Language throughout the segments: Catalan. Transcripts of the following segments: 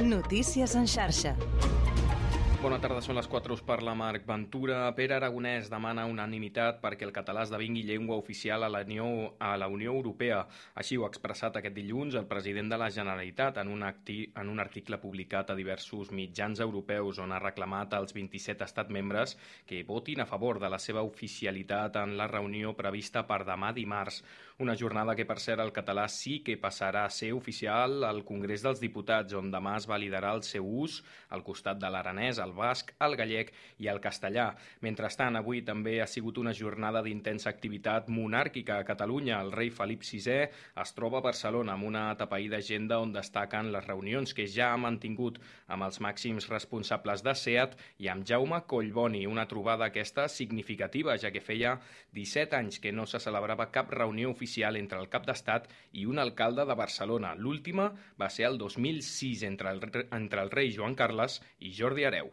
Notícies en xarxa. Bona tarda, són les 4 per la Marc Ventura. Pere Aragonès demana unanimitat perquè el català esdevingui llengua oficial a la, Unió, a la Unió Europea. Així ho ha expressat aquest dilluns el president de la Generalitat en un, acti, en un article publicat a diversos mitjans europeus on ha reclamat als 27 estats membres que votin a favor de la seva oficialitat en la reunió prevista per demà dimarts. Una jornada que, per cert, el català sí que passarà a ser oficial al Congrés dels Diputats, on demà es validarà el seu ús al costat de l'aranès, el basc, el gallec i el castellà. Mentrestant, avui també ha sigut una jornada d'intensa activitat monàrquica a Catalunya. El rei Felip VI es troba a Barcelona amb una atapeïda agenda on destaquen les reunions que ja ha mantingut amb els màxims responsables de SEAT i amb Jaume Collboni, una trobada aquesta significativa, ja que feia 17 anys que no se celebrava cap reunió oficial oficial entre el cap d'estat i un alcalde de Barcelona. L'última va ser el 2006 entre el, entre el rei Joan Carles i Jordi Areu.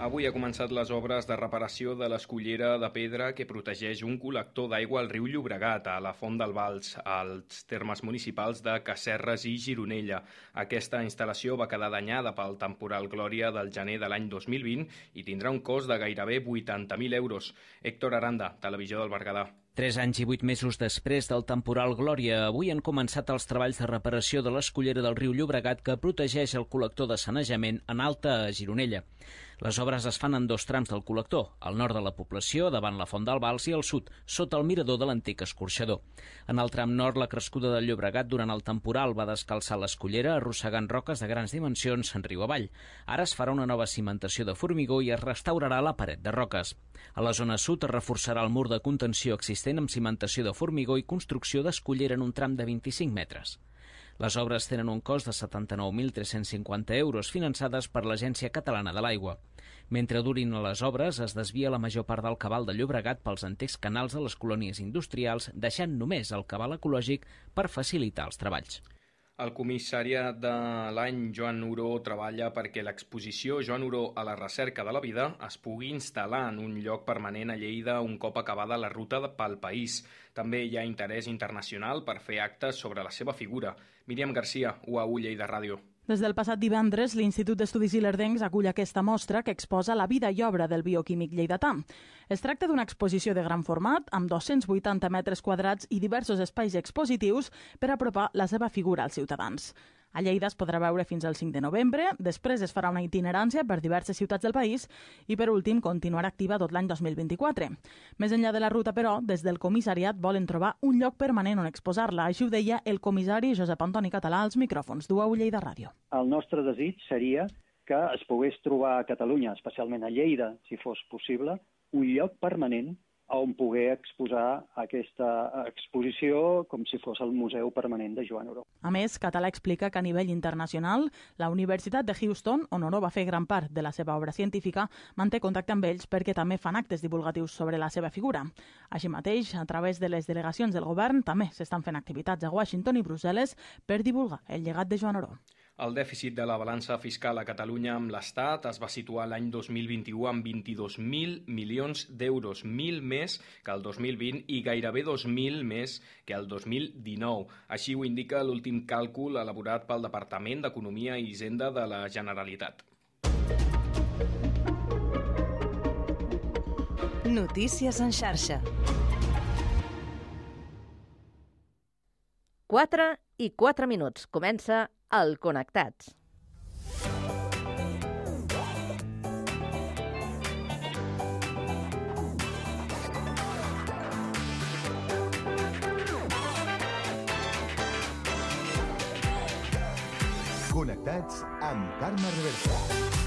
Avui ha començat les obres de reparació de l'escollera de pedra que protegeix un col·lector d'aigua al riu Llobregat, a la Font del Vals, als termes municipals de Casserres i Gironella. Aquesta instal·lació va quedar danyada pel temporal Glòria del gener de l'any 2020 i tindrà un cost de gairebé 80.000 euros. Héctor Aranda, Televisió del Berguedà. Tres anys i vuit mesos després del temporal Glòria, avui han començat els treballs de reparació de l'escollera del riu Llobregat que protegeix el col·lector de sanejament en alta a Gironella. Les obres es fan en dos trams del col·lector, al nord de la població, davant la Font del Vals, i al sud, sota el mirador de l'antic escorxador. En el tram nord, la crescuda del Llobregat durant el temporal va descalçar l'escollera arrossegant roques de grans dimensions en riu avall. Ara es farà una nova cimentació de formigó i es restaurarà la paret de roques. A la zona sud es reforçarà el mur de contenció existent amb cimentació de formigó i construcció d'escollera en un tram de 25 metres. Les obres tenen un cost de 79.350 euros finançades per l'Agència Catalana de l'Aigua. Mentre durin les obres, es desvia la major part del cabal de Llobregat pels antics canals de les colònies industrials, deixant només el cabal ecològic per facilitar els treballs. El comissariat de l'any Joan Uró treballa perquè l'exposició Joan Uró a la recerca de la vida es pugui instal·lar en un lloc permanent a Lleida un cop acabada la ruta pel país. També hi ha interès internacional per fer actes sobre la seva figura. Míriam Garcia, UAU Lleida Ràdio. Des del passat divendres, l'Institut d'Estudis Ilerdencs acull aquesta mostra que exposa la vida i obra del bioquímic lleidatà. Es tracta d'una exposició de gran format, amb 280 metres quadrats i diversos espais expositius per apropar la seva figura als ciutadans. A Lleida es podrà veure fins al 5 de novembre, després es farà una itinerància per diverses ciutats del país i, per últim, continuarà activa tot l'any 2024. Més enllà de la ruta, però, des del comissariat volen trobar un lloc permanent on exposar-la. Així ho deia el comissari Josep Antoni Català als micròfons d'UAU Lleida Ràdio. El nostre desig seria que es pogués trobar a Catalunya, especialment a Lleida, si fos possible, un lloc permanent on poder exposar aquesta exposició com si fos el Museu Permanent de Joan Oró. A més, Català explica que a nivell internacional, la Universitat de Houston, on Oró va fer gran part de la seva obra científica, manté contacte amb ells perquè també fan actes divulgatius sobre la seva figura. Així mateix, a través de les delegacions del govern, també s'estan fent activitats a Washington i Brussel·les per divulgar el llegat de Joan Oró. El dèficit de la balança fiscal a Catalunya amb l'Estat es va situar l'any 2021 amb 22.000 milions d'euros, 1.000 més que el 2020 i gairebé 2.000 més que el 2019. Així ho indica l'últim càlcul elaborat pel Departament d'Economia i Hisenda de la Generalitat. Notícies en xarxa. 4 i 4 minuts. Comença el Connectats. Connectats amb Carme Reversa.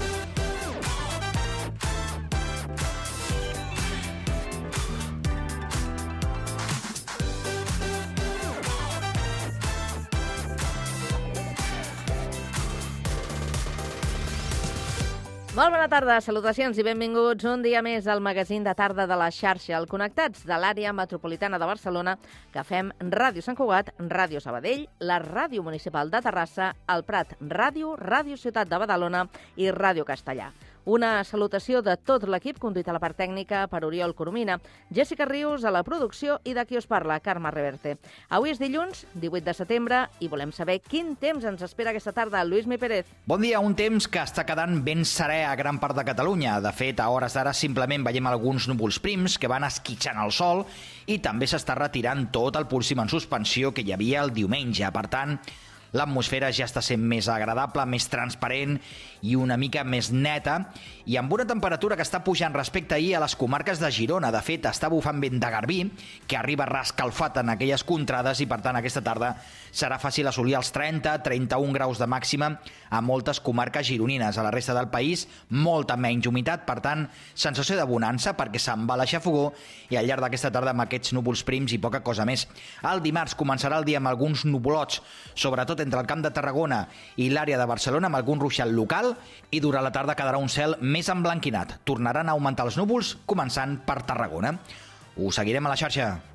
Molt bona tarda, salutacions i benvinguts un dia més al magazín de tarda de la xarxa, el Connectats de l'àrea metropolitana de Barcelona, que fem Ràdio Sant Cugat, Ràdio Sabadell, la Ràdio Municipal de Terrassa, el Prat Ràdio, Ràdio Ciutat de Badalona i Ràdio Castellà. Una salutació de tot l'equip, conduït a la part tècnica per Oriol Coromina, Jessica Rius a la producció i de qui us parla, Carme Reverte. Avui és dilluns, 18 de setembre, i volem saber quin temps ens espera aquesta tarda. Lluís Mi Pérez. Bon dia, un temps que està quedant ben serè a gran part de Catalunya. De fet, a hores d'ara simplement veiem alguns núvols prims que van esquitxant el sol i també s'està retirant tot el púlsim en suspensió que hi havia el diumenge. Per tant, l'atmosfera ja està sent més agradable, més transparent i una mica més neta, i amb una temperatura que està pujant respecte ahir a les comarques de Girona. De fet, està bufant vent de Garbí, que arriba rascalfat en aquelles contrades, i per tant aquesta tarda serà fàcil assolir els 30-31 graus de màxima a moltes comarques gironines. A la resta del país, molta menys humitat, per tant, sensació de bonança perquè se'n va l'aixafogó i al llarg d'aquesta tarda amb aquests núvols prims i poca cosa més. El dimarts començarà el dia amb alguns nuvolots, sobretot entre el Camp de Tarragona i l'àrea de Barcelona, amb algun ruixat local, i durant la tarda quedarà un cel més emblanquinat. Tornaran a augmentar els núvols, començant per Tarragona. Ho seguirem a la xarxa.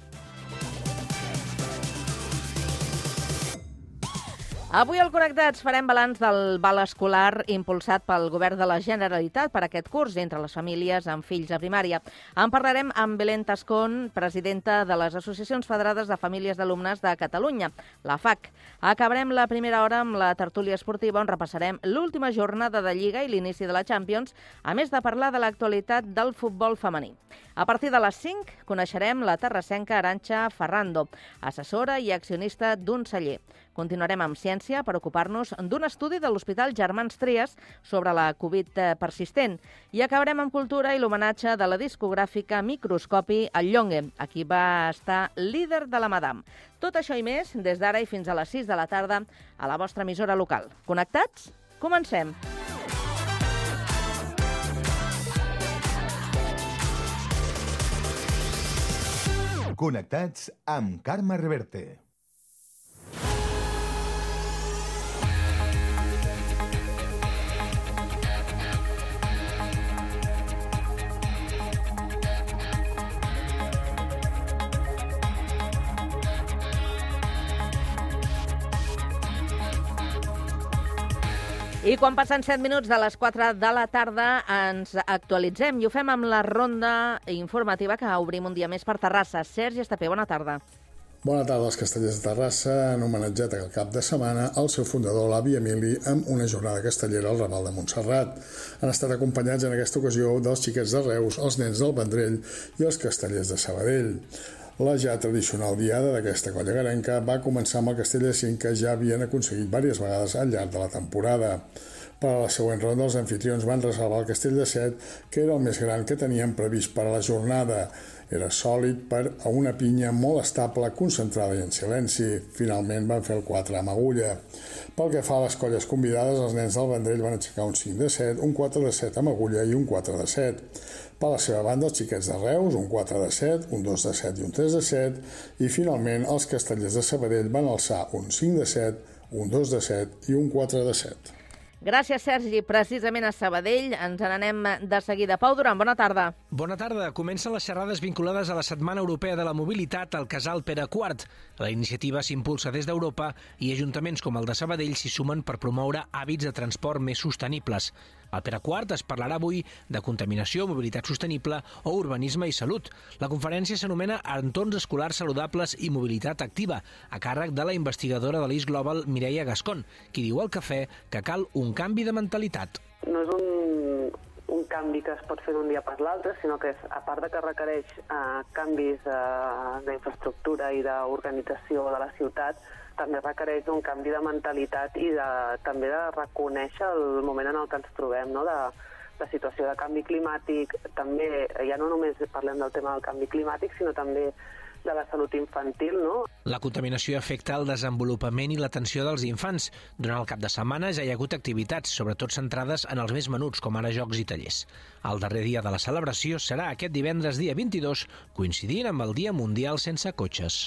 Avui al Connectats farem balanç del val escolar impulsat pel Govern de la Generalitat per aquest curs entre les famílies amb fills a primària. En parlarem amb Belén Tascón, presidenta de les Associacions Federades de Famílies d'Alumnes de Catalunya, la FAC. Acabarem la primera hora amb la tertúlia esportiva on repassarem l'última jornada de Lliga i l'inici de la Champions, a més de parlar de l'actualitat del futbol femení. A partir de les 5 coneixerem la terrassenca Aranxa Ferrando, assessora i accionista d'un celler. Continuarem amb ciència per ocupar-nos d'un estudi de l'Hospital Germans Trias sobre la Covid persistent. I acabarem amb cultura i l'homenatge de la discogràfica Microscopi al Llongue, a qui va estar líder de la Madame. Tot això i més des d'ara i fins a les 6 de la tarda a la vostra emissora local. Connectats? Comencem! Connectats amb Carme Reverte. I quan passen 7 minuts de les 4 de la tarda ens actualitzem i ho fem amb la ronda informativa que obrim un dia més per Terrassa. Sergi Estapé, bona tarda. Bona tarda als castellers de Terrassa han homenatjat el cap de setmana al seu fundador, l'avi Emili, amb una jornada castellera al Raval de Montserrat. Han estat acompanyats en aquesta ocasió dels xiquets de Reus, els nens del Vendrell i els castellers de Sabadell. La ja tradicional diada d'aquesta colla garenca va començar amb el Castell de Cinc que ja havien aconseguit diverses vegades al llarg de la temporada. Per a la següent ronda, els anfitrions van reservar el Castell de Set, que era el més gran que tenien previst per a la jornada. Era sòlid per a una pinya molt estable, concentrada i en silenci. Finalment van fer el 4 amb agulla. Pel que fa a les colles convidades, els nens del Vendrell van aixecar un 5 de 7, un 4 de 7 amb agulla i un 4 de 7. Per la seva banda, els xiquets de Reus, un 4 de 7, un 2 de 7 i un 3 de 7, i finalment els castellers de Sabadell van alçar un 5 de 7, un 2 de 7 i un 4 de 7. Gràcies, Sergi. Precisament a Sabadell ens n'anem de seguida. Pau Duran, bona tarda. Bona tarda. Comencen les xerrades vinculades a la Setmana Europea de la Mobilitat al Casal Pere IV. La iniciativa s'impulsa des d'Europa i ajuntaments com el de Sabadell s'hi sumen per promoure hàbits de transport més sostenibles. Al Pere IV es parlarà avui de contaminació, mobilitat sostenible o urbanisme i salut. La conferència s'anomena Entorns escolars saludables i mobilitat activa, a càrrec de la investigadora de l'IS Global Mireia Gascon, qui diu al cafè que cal un canvi de mentalitat. No és un, un canvi que es pot fer d'un dia per l'altre, sinó que és, a part de que requereix eh, canvis eh, d'infraestructura i d'organització de la ciutat, també requereix un canvi de mentalitat i de, també de reconèixer el moment en el que ens trobem, no? de, de situació de canvi climàtic, també ja no només parlem del tema del canvi climàtic, sinó també de la salut infantil, no? La contaminació afecta el desenvolupament i l'atenció dels infants. Durant el cap de setmana ja hi ha hagut activitats, sobretot centrades en els més menuts, com ara jocs i tallers. El darrer dia de la celebració serà aquest divendres dia 22, coincidint amb el Dia Mundial sense cotxes.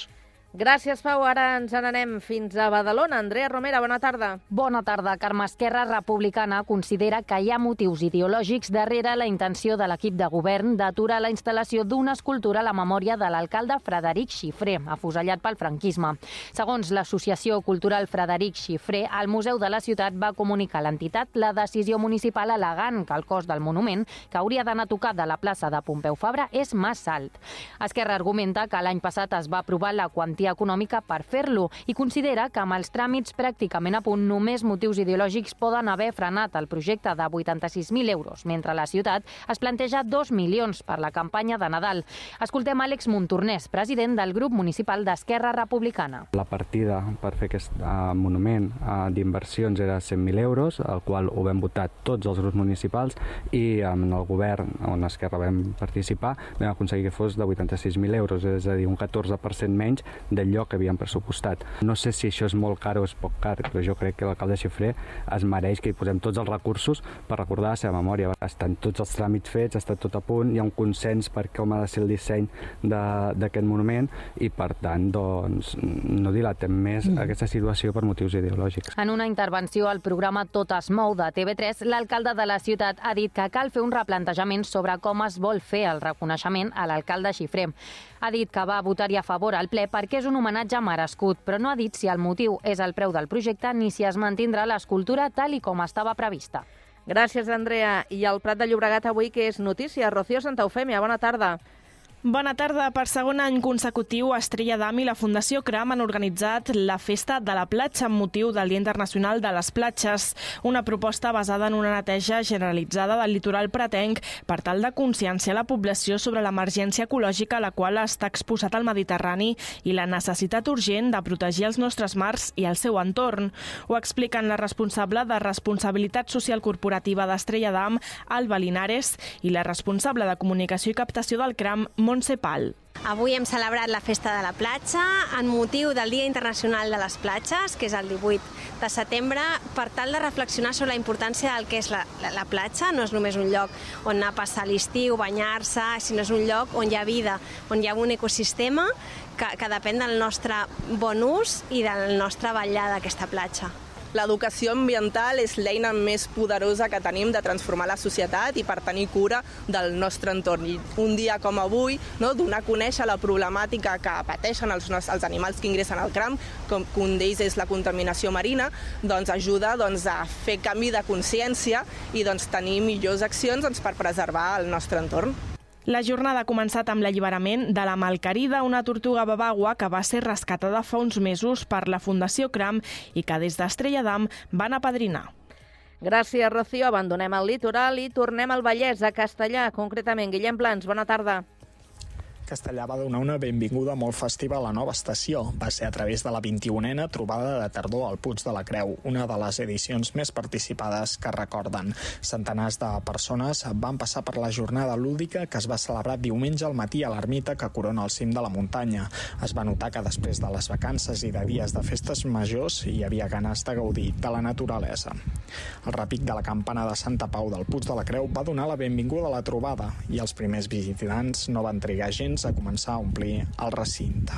Gràcies, Pau. Ara ens n'anem fins a Badalona. Andrea Romera, bona tarda. Bona tarda. Carme Esquerra Republicana considera que hi ha motius ideològics darrere la intenció de l'equip de govern d'aturar la instal·lació d'una escultura a la memòria de l'alcalde Frederic Xifré, afusellat pel franquisme. Segons l'Associació Cultural Frederic Xifré, el Museu de la Ciutat va comunicar a l'entitat la decisió municipal alegant que el cost del monument, que hauria d'anar a tocar de la plaça de Pompeu Fabra, és massa alt. Esquerra argumenta que l'any passat es va aprovar la quantia garantia econòmica per fer-lo i considera que amb els tràmits pràcticament a punt només motius ideològics poden haver frenat el projecte de 86.000 euros, mentre la ciutat es planteja 2 milions per la campanya de Nadal. Escoltem Àlex Montornès, president del grup municipal d'Esquerra Republicana. La partida per fer aquest uh, monument uh, d'inversions era 100.000 euros, el qual ho vam votar tots els grups municipals i en el govern on Esquerra vam participar vam aconseguir que fos de 86.000 euros, és a dir, un 14% menys d'allò que havien pressupostat. No sé si això és molt car o és poc car, però jo crec que l'alcalde Xifré es mereix que hi posem tots els recursos per recordar la seva memòria. Estan tots els tràmits fets, està tot a punt, hi ha un consens per com ha de ser el disseny d'aquest monument i, per tant, doncs, no dilatem més mm. aquesta situació per motius ideològics. En una intervenció al programa Tot es mou de TV3, l'alcalde de la ciutat ha dit que cal fer un replantejament sobre com es vol fer el reconeixement a l'alcalde Xifré. Ha dit que va votar-hi a favor al ple perquè és un homenatge merescut, però no ha dit si el motiu és el preu del projecte ni si es mantindrà l'escultura tal i com estava prevista. Gràcies, Andrea. I al Prat de Llobregat avui, que és notícia? Rocío Santa Eufèmia, bona tarda. Bona tarda. Per segon any consecutiu, Estrella d'Am i la Fundació CRAM han organitzat la Festa de la Platja amb motiu del Dia Internacional de les Platges, una proposta basada en una neteja generalitzada del litoral pratenc per tal de conscienciar la població sobre l'emergència ecològica a la qual està exposat el Mediterrani i la necessitat urgent de protegir els nostres mars i el seu entorn. Ho expliquen la responsable de Responsabilitat Social Corporativa d'Estrella d'Am, Alba Linares, i la responsable de Comunicació i Captació del CRAM, Montse Pal. Avui hem celebrat la Festa de la Platja en motiu del Dia Internacional de les Platges, que és el 18 de setembre, per tal de reflexionar sobre la importància del que és la, la, la platja. No és només un lloc on anar a passar l'estiu, banyar-se, sinó és un lloc on hi ha vida, on hi ha un ecosistema que, que depèn del nostre bon ús i del nostre ballar d'aquesta platja. L'educació ambiental és l'eina més poderosa que tenim de transformar la societat i per tenir cura del nostre entorn. I un dia com avui, no, donar a conèixer la problemàtica que pateixen els, els animals que ingressen al cram, com que un d'ells és la contaminació marina, doncs ajuda doncs, a fer canvi de consciència i doncs, tenir millors accions doncs, per preservar el nostre entorn. La jornada ha començat amb l'alliberament de la malcarida, una tortuga babagua que va ser rescatada fa uns mesos per la Fundació CRAM i que des d'Estrella d'Am van apadrinar. Gràcies, Rocío. Abandonem el litoral i tornem al Vallès, a Castellà, concretament. Guillem Plans, bona tarda. Castellà va donar una benvinguda molt festiva a la nova estació. Va ser a través de la 21a trobada de tardor al Puig de la Creu, una de les edicions més participades que recorden. Centenars de persones van passar per la jornada lúdica que es va celebrar diumenge al matí a l'ermita que corona el cim de la muntanya. Es va notar que després de les vacances i de dies de festes majors hi havia ganes de gaudir de la naturalesa. El repic de la campana de Santa Pau del Puig de la Creu va donar la benvinguda a la trobada i els primers visitants no van trigar gens gens a començar a omplir el recinte.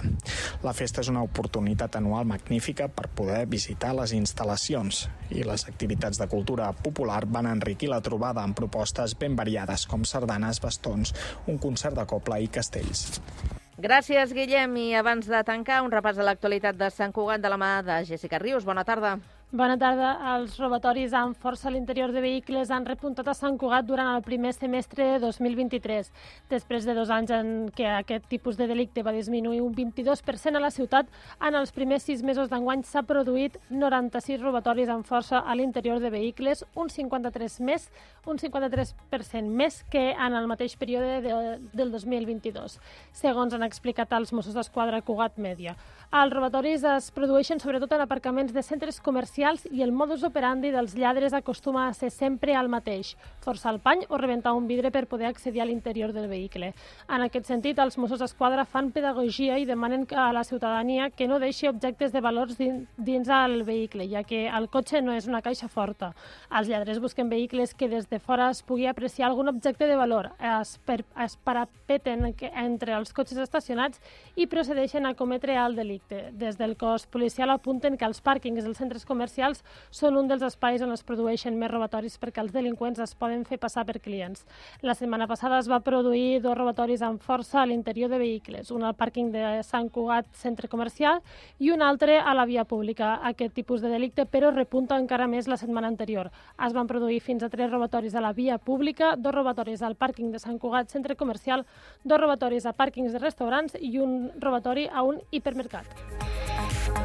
La festa és una oportunitat anual magnífica per poder visitar les instal·lacions i les activitats de cultura popular van enriquir la trobada amb propostes ben variades com sardanes, bastons, un concert de copla i castells. Gràcies, Guillem. I abans de tancar, un repàs de l'actualitat de Sant Cugat de la mà de Jessica Rius. Bona tarda. Bona tarda. Els robatoris amb força a l'interior de vehicles han repuntat a Sant Cugat durant el primer semestre de 2023. Després de dos anys en què aquest tipus de delicte va disminuir un 22% a la ciutat, en els primers sis mesos d'enguany s'ha produït 96 robatoris amb força a l'interior de vehicles, un 53 més, un 53% més que en el mateix període de, del 2022, segons han explicat els Mossos d'Esquadra Cugat Mèdia. Els robatoris es produeixen sobretot en aparcaments de centres comercials comercials i el modus operandi dels lladres acostuma a ser sempre el mateix, forçar el pany o rebentar un vidre per poder accedir a l'interior del vehicle. En aquest sentit, els Mossos d'Esquadra fan pedagogia i demanen a la ciutadania que no deixi objectes de valors dins el vehicle, ja que el cotxe no és una caixa forta. Els lladres busquen vehicles que des de fora es pugui apreciar algun objecte de valor, es, per, es parapeten entre els cotxes estacionats i procedeixen a cometre el delicte. Des del cos policial apunten que els pàrquings dels centres comercials són un dels espais on es produeixen més robatoris perquè els delinqüents es poden fer passar per clients. La setmana passada es va produir dos robatoris amb força a l'interior de vehicles, un al pàrquing de Sant Cugat Centre Comercial i un altre a la via pública. Aquest tipus de delicte, però, repunta encara més la setmana anterior. Es van produir fins a tres robatoris a la via pública, dos robatoris al pàrquing de Sant Cugat Centre Comercial, dos robatoris a pàrquings de restaurants i un robatori a un hipermercat.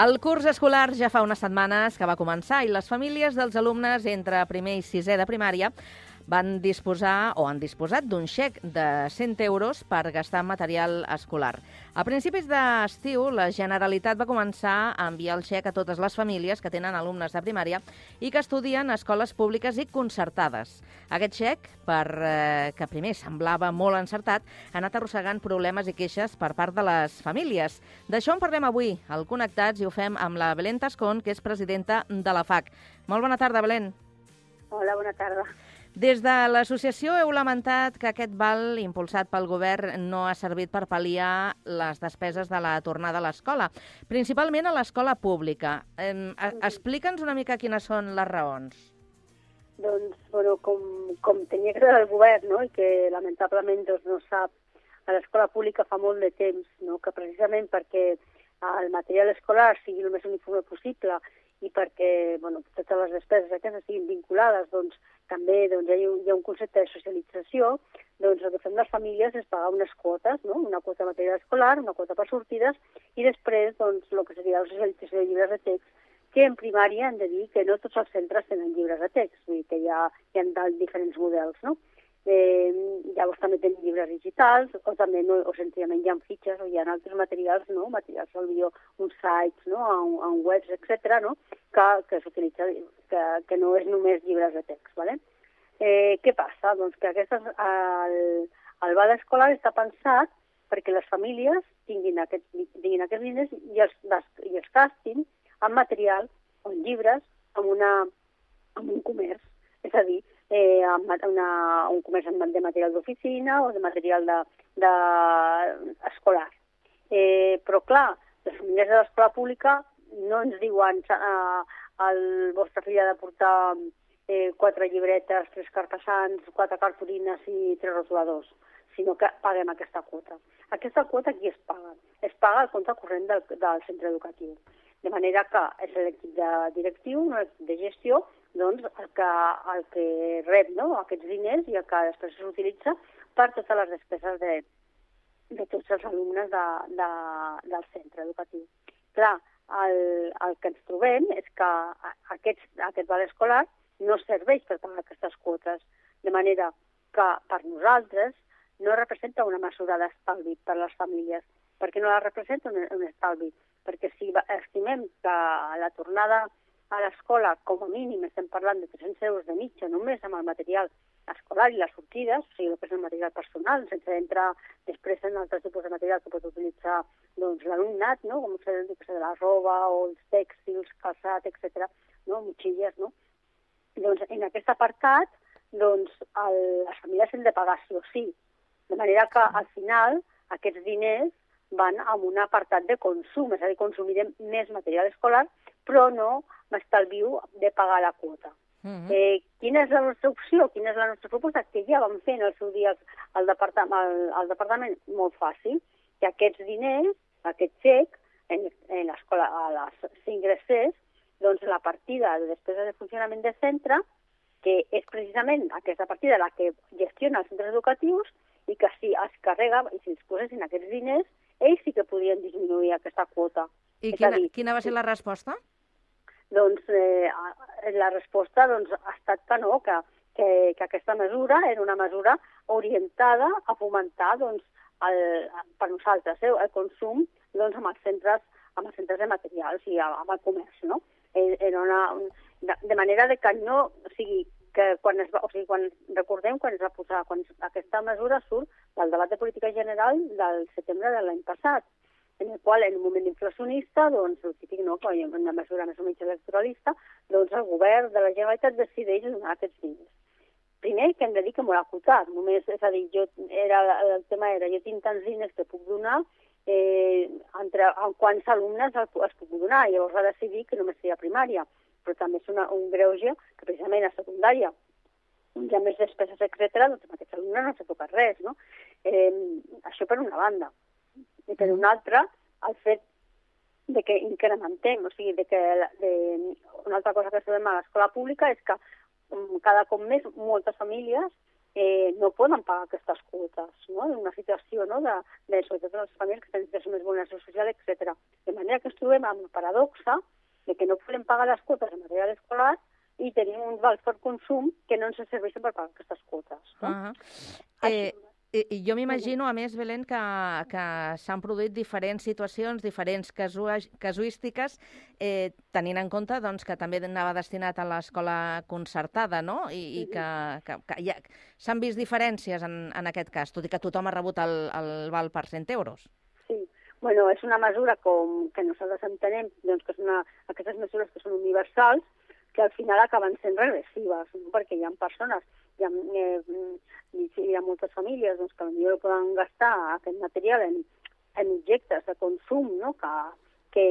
El curs escolar ja fa unes setmanes que va començar i les famílies dels alumnes entre primer i sisè de primària van disposar o han disposat d'un xec de 100 euros per gastar material escolar. A principis d'estiu, la Generalitat va començar a enviar el xec a totes les famílies que tenen alumnes de primària i que estudien a escoles públiques i concertades. Aquest xec, per eh, que primer semblava molt encertat, ha anat arrossegant problemes i queixes per part de les famílies. D'això en parlem avui al Connectats i ho fem amb la Belén Tascon, que és presidenta de la FAC. Molt bona tarda, Belén. Hola, bona tarda. Des de l'associació heu lamentat que aquest val impulsat pel govern no ha servit per pal·liar les despeses de la tornada a l'escola, principalment a l'escola pública. Eh, Explica'ns una mica quines són les raons. Doncs, bueno, com, com tenia que el govern, no?, i que lamentablement doncs, no sap, a l'escola pública fa molt de temps, no?, que precisament perquè el material escolar sigui el més uniforme possible i perquè bueno, totes les despeses aquestes siguin vinculades, doncs també doncs, hi, ha un, hi ha un concepte de socialització, doncs el que fem les famílies és pagar unes quotes, no? una quota de material escolar, una quota per sortides, i després doncs, el que seria la socialització de llibres de text, que en primària hem de dir que no tots els centres tenen llibres de text, vull dir que hi ha, hi ha diferents models, no? Eh, llavors també tenim llibres digitals o també no, o senzillament hi ha fitxes o hi ha altres materials, no? materials al millor uns sites, no? en, en webs, etc no? que, que s'utilitza, que, que no és només llibres de text. ¿vale? Eh, què passa? Doncs que aquestes, el, el val escolar està pensat perquè les famílies tinguin, aquest, tinguin aquests diners i els, i els gastin en material o llibres en, una, en un comerç. És a dir, eh, una, un comerç de material d'oficina o de material de, de escolar. Eh, però, clar, les famílies de l'escola pública no ens diuen eh, el vostre fill ha de portar eh, quatre llibretes, tres cartesans, quatre cartolines i tres rotuladors, sinó que paguem aquesta quota. Aquesta quota qui es paga? Es paga el compte corrent del, del centre educatiu. De manera que és l'equip de directiu, un equip de gestió, doncs, el que, el que rep no? aquests diners i el que després s'utilitza per totes les despeses de, de tots els alumnes de, de, del centre educatiu. Clar, el, el que ens trobem és que aquest, aquest val escolar no serveix per pagar aquestes quotes, de manera que per nosaltres no representa una mesura d'estalvi per a les famílies. Per què no la representa un, un estalvi? Perquè si estimem que la tornada a l'escola, com a mínim, estem parlant de 300 euros de mitja només amb el material escolar i les sortides, o sigui, el que és el material personal, sense entrar després en altres tipus de material que pot utilitzar doncs, l'alumnat, no? com ser de la roba o els tèxtils, calçat, etc, no? motxilles, no? Doncs en aquest apartat, doncs, el, les famílies han de pagar sí o sí. De manera que al final aquests diners van amb un apartat de consum, és a dir, consumirem més material escolar, però no m'estalvio de pagar la quota. Uh -huh. eh, quina és la nostra opció? Quina és la nostra proposta? Que ja vam fer en el seu dia al departament, al, al departament molt fàcil, que aquests diners, aquest xec, en, en l'escola, a les s'ingressés, doncs la partida de despesa de funcionament de centre, que és precisament aquesta partida la que gestiona els centres educatius i que si es carrega i si es posessin aquests diners, ells sí que podien disminuir aquesta quota. I quina, dir, quina va ser la resposta? Doncs eh, la resposta doncs, ha estat que no, que, que, que aquesta mesura era una mesura orientada a fomentar doncs, el, per nosaltres eh, el consum doncs, amb, els centres, amb els centres de materials i amb el comerç. No? Eh, era una, de, de manera de que no, o sigui, que quan es va, o sigui, quan recordem quan es va posar, quan aquesta mesura surt del debat de política general del setembre de l'any passat en el qual en un moment inflacionista, doncs, el típic, no, que hi ha una mesura més o menys electoralista, doncs el govern de la Generalitat decideix donar aquests diners. Primer, que hem de dir que molt acotat, només, és a dir, jo, era, el tema era, jo tinc tants diners que puc donar, eh, entre en quants alumnes els, els puc donar, llavors va decidir que només seria primària, però també és una, un greuge que precisament a secundària hi ha més despeses, etc., doncs amb aquests alumnes no s'ha tocat res, no? Eh, això per una banda i per una altra el fet de que incrementem, o sigui, de que de, una altra cosa que sabem a l'escola pública és que um, cada cop més moltes famílies eh, no poden pagar aquestes quotes, no? en una situació no? de, de, sobretot les famílies que tenen més vulneració social, etc. De manera que ens trobem amb la paradoxa de que no podem pagar les quotes de material escolar i tenim un vals per consum que no ens serveixen per pagar aquestes quotes. No? Uh -huh. eh, i jo m'imagino, a més, Belén, que, que s'han produït diferents situacions, diferents casu casuístiques, eh, tenint en compte doncs, que també anava destinat a l'escola concertada, no? I, i que, que, que ja, s'han vist diferències en, en aquest cas, tot i que tothom ha rebut el, el val per 100 euros. Bueno, és una mesura com que nosaltres entenem doncs, que és una, aquestes mesures que són universals, que al final acaben sent regressives, no? perquè hi ha persones, hi ha, eh, hi ha moltes famílies doncs, que potser poden gastar aquest material en, en objectes de consum, no? que, que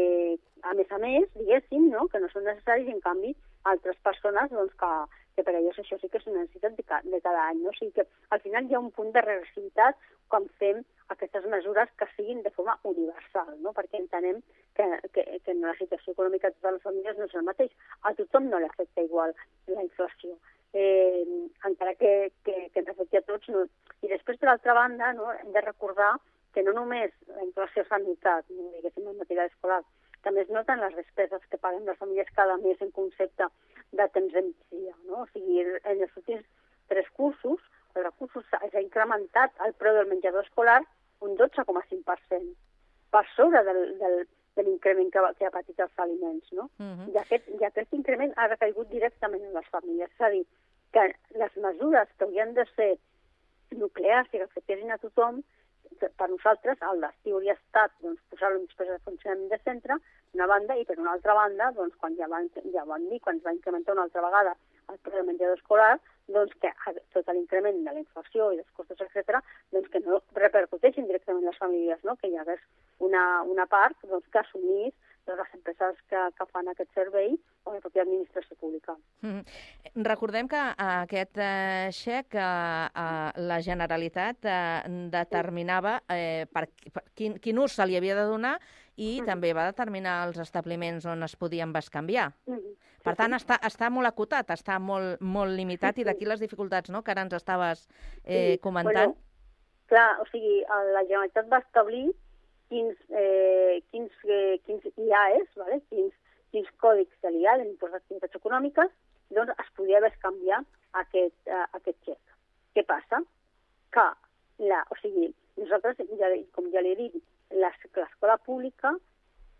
a més a més, diguéssim, no? que no són necessaris, en canvi, altres persones doncs, que, que per ells això sí que és una necessitat de, ca, de cada any. No? O sigui que al final hi ha un punt de regressivitat quan fem aquestes mesures que siguin de forma universal, no? perquè entenem que, que, que en la situació econòmica de les famílies no és el mateix. A tothom no li afecta igual la inflació, eh, encara que, que, que ens afecti a tots. No? I després, per altra banda, no? hem de recordar que no només la inflació s'ha notat, no diguéssim, en material escolar, també es noten les despeses que paguen les famílies cada mes en concepte de temps en dia. No? O sigui, en els últims tres cursos, els recursos s'ha incrementat el preu del menjador escolar un 12,5%, per sobre del, del, de l'increment que, que ha patit els aliments. No? Uh -huh. I, aquest, I aquest increment ha recaigut directament en les famílies. És a dir, que les mesures que haurien de ser nuclears i que afectessin a tothom, per nosaltres el destí hauria estat doncs, posar-lo en despesa de funcionament de centre, una banda, i per una altra banda, doncs, quan ja van, ja van dir, quan es va incrementar una altra vegada el preu del menjador escolar, doncs que tot l'increment de la inflació i dels costos, etc., doncs que no repercuteixin directament les famílies, no? que hi hagués una, una part doncs, que assumís les empreses que, que fan aquest servei o la pròpia administració pública. Mm -hmm. Recordem que uh, aquest uh, xec uh, uh, la Generalitat uh, determinava uh, per, per quin, quin ús se li havia de donar i mm -hmm. també va determinar els establiments on es podien bescanviar. Mm -hmm. Per tant, està, està molt acotat, està molt, molt limitat, i d'aquí les dificultats no?, que ara ens estaves eh, comentant. Bueno, clar, o sigui, la Generalitat va establir quins, eh, quins, eh, quins IAES, vale? quins, quins còdics de l'IA, l'impost d'activitats econòmiques, doncs es podia canviar aquest, uh, aquest xec. Què passa? Que, la, o sigui, nosaltres, ja, com ja li he dit, l'escola pública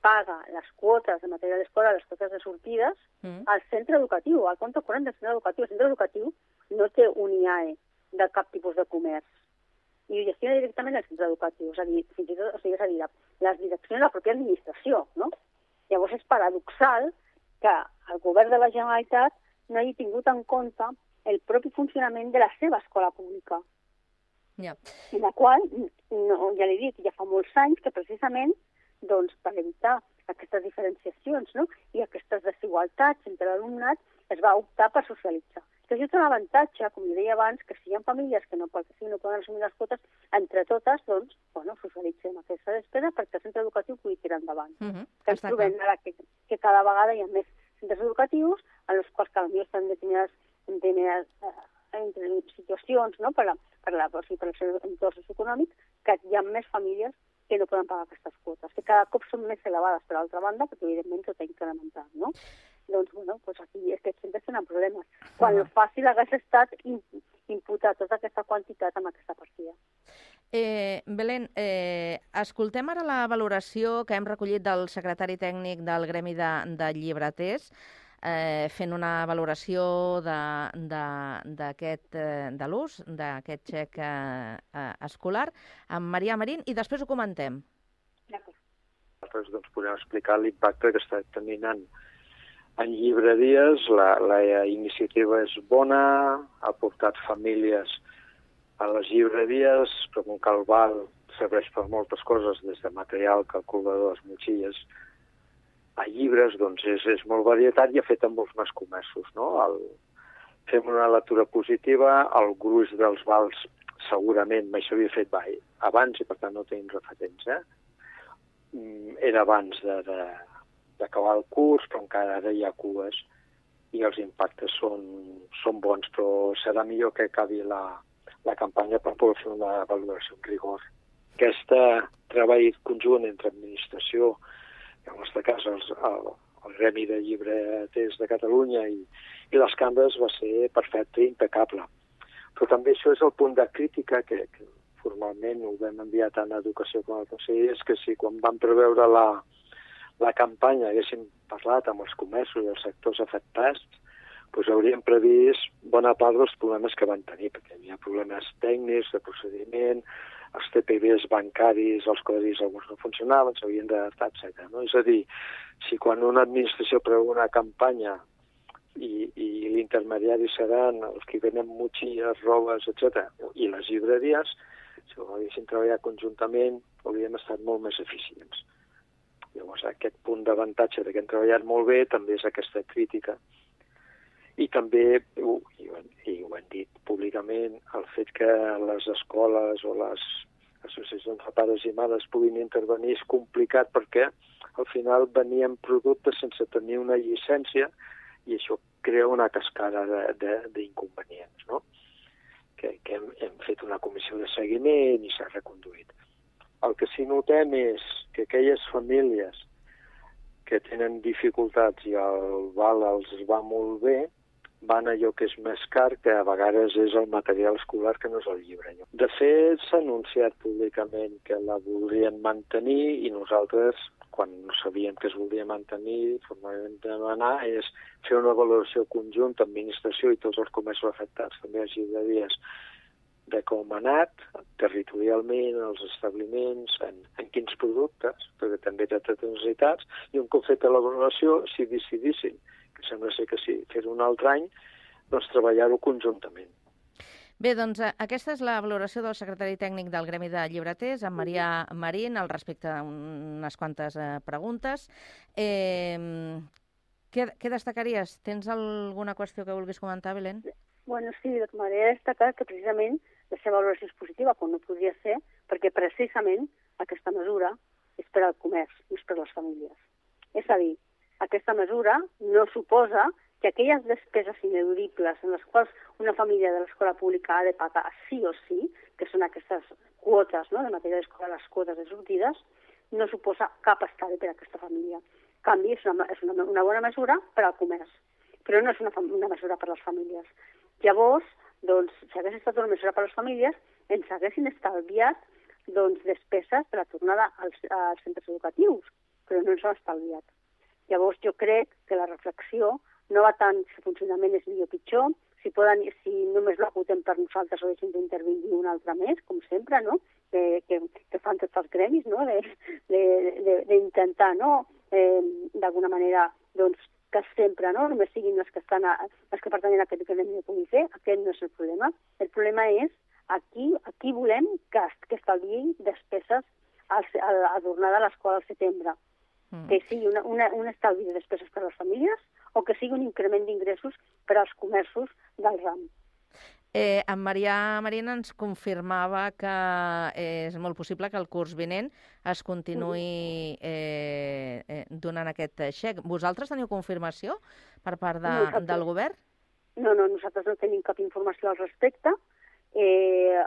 paga les quotes de material escolar, les quotes de sortides, mm. al centre educatiu, al compte corrent del centre educatiu. El centre educatiu no té un IAE de cap tipus de comerç i ho gestiona directament el centre educatiu, és a dir, fins i tot, o sigui, és a dir, les direccions de la pròpia administració, no? Llavors és paradoxal que el govern de la Generalitat no hagi tingut en compte el propi funcionament de la seva escola pública. Ja. en la qual, no, ja l'he dit, ja fa molts anys que precisament doncs, per evitar aquestes diferenciacions no? i aquestes desigualtats entre l'alumnat es va optar per socialitzar. Que això té un avantatge, com li deia abans, que si hi ha famílies que no, perquè sí, no poden assumir les quotes, entre totes, doncs, bueno, socialitzem aquesta despesa perquè el centre educatiu pugui tirar endavant. Uh -huh. Que ens trobem ara que, que cada vegada hi ha més centres educatius en els quals cada dia estan determinades, determinades eh, entre situacions no? per, la, per, la, per, per el seu entorn socioeconòmic que hi ha més famílies que no poden pagar aquestes quotes, que cada cop són més elevades per altra banda, perquè evidentment tot ha incrementat, no? Doncs, bueno, doncs aquí aquests centres tenen problemes. Quan el fàcil hagués estat imputar tota aquesta quantitat amb aquesta partida. Eh, Belén, eh, escoltem ara la valoració que hem recollit del secretari tècnic del Gremi de, de Llibreters, eh, fent una valoració de, de, d'aquest, eh, de l'ús d'aquest xec eh, eh, escolar amb Maria Marín i després ho comentem. nosaltres doncs, podem explicar l'impacte que està tenint en, en llibreries. La, la iniciativa és bona, ha portat famílies a les llibreries, com que el val serveix per moltes coses, des de material, calculadors, motxilles, a llibres, doncs és, és molt varietat i ha fet amb molts més comerços. No? El, fem una lectura positiva, el gruix dels vals segurament mai s'havia fet mai abans i per tant no tenim referents. Eh? Mm, Era abans d'acabar el curs, però encara ara hi ha cues i els impactes són, són bons, però serà millor que acabi la, la campanya per poder fer una valoració amb rigor. Aquest treball conjunt entre administració, en el nostre cas els, el, el Gremi de Llibreters de Catalunya i, i les cambres va ser perfecte i impecable. Però també això és el punt de crítica que, que formalment ho vam enviar tant a Educació com al Consell, és que si quan vam preveure la, la campanya haguéssim parlat amb els comerços i els sectors afectats, doncs hauríem previst bona part dels problemes que van tenir, perquè hi havia problemes tècnics, de procediment, els TPBs bancaris, els codis alguns no funcionaven, s'havien d'adaptar, etc. No? És a dir, si quan una administració preveu una campanya i, i l'intermediari seran els que venen motxilles, robes, etc. i les llibreries, si ho haguéssim treballat conjuntament, hauríem estat molt més eficients. Llavors, aquest punt d'avantatge de que hem treballat molt bé també és aquesta crítica. I també, i, ho, i ho hem dit públicament, el fet que les escoles o les associacions de pares i mares puguin intervenir és complicat perquè al final venien productes sense tenir una llicència i això crea una cascada d'inconvenients, no? que, que hem, hem fet una comissió de seguiment i s'ha reconduït. El que sí notem és que aquelles famílies que tenen dificultats i el val els va molt bé, van allò que és més car, que a vegades és el material escolar que no és el llibre. De fet, s'ha anunciat públicament que la voldrien mantenir i nosaltres, quan no sabíem que es volia mantenir, formalment demanar és fer una valoració conjunta, administració i tots els comerços afectats, també les llibreries, de com ha anat territorialment els establiments, en, en quins productes, perquè també té altres necessitats, i un cop feta la valoració, si decidissin, que sembla ser que sí, fer-ho un altre any, doncs treballar-ho conjuntament. Bé, doncs eh, aquesta és la valoració del secretari tècnic del Gremi de Llibreters, en Maria Marín, al respecte a unes quantes eh, preguntes. Eh, què, què destacaries? Tens alguna qüestió que vulguis comentar, Belén? Bueno, sí, m'agradaria destacar que precisament la seva valoració és positiva, quan no podria ser, perquè precisament aquesta mesura és per al comerç, no és per a les famílies. És a dir, aquesta mesura no suposa que aquelles despeses ineludibles en les quals una família de l'escola pública ha de pagar sí o sí, que són aquestes quotes no, de material escolar, les quotes de sortides, no suposa cap estalvi per a aquesta família. En canvi, és una, és una, una bona mesura per al comerç, però no és una, una mesura per a les famílies. Llavors, doncs, si hagués estat una mesura per a les famílies, ens haguessin estalviat doncs, despeses per la tornada als, als centres educatius, però no ens han estalviat. Llavors, jo crec que la reflexió no va tant si el funcionament és millor o pitjor, si, poden, si només lo acotem per nosaltres o deixem d'intervenir un altre més, com sempre, no? que, que, que fan tots els gremis, no? d'intentar, no? eh, d'alguna manera, doncs, que sempre no? només siguin les que, estan a, les que pertanyen a aquest gremi que pugui fer, aquest no és el problema. El problema és aquí, aquí volem que, que estalviï despeses a, a tornar de l'escola al setembre. Mm. Que sigui una, una, un estalvi de despeses per a les famílies o que sigui un increment d'ingressos per als comerços del RAM. Eh, en Marià Marina ens confirmava que és molt possible que el curs vinent es continuï eh, eh, donant aquest xec. Vosaltres teniu confirmació per part de, Nosaltres. del govern? No, no, nosaltres no tenim cap informació al respecte. Eh,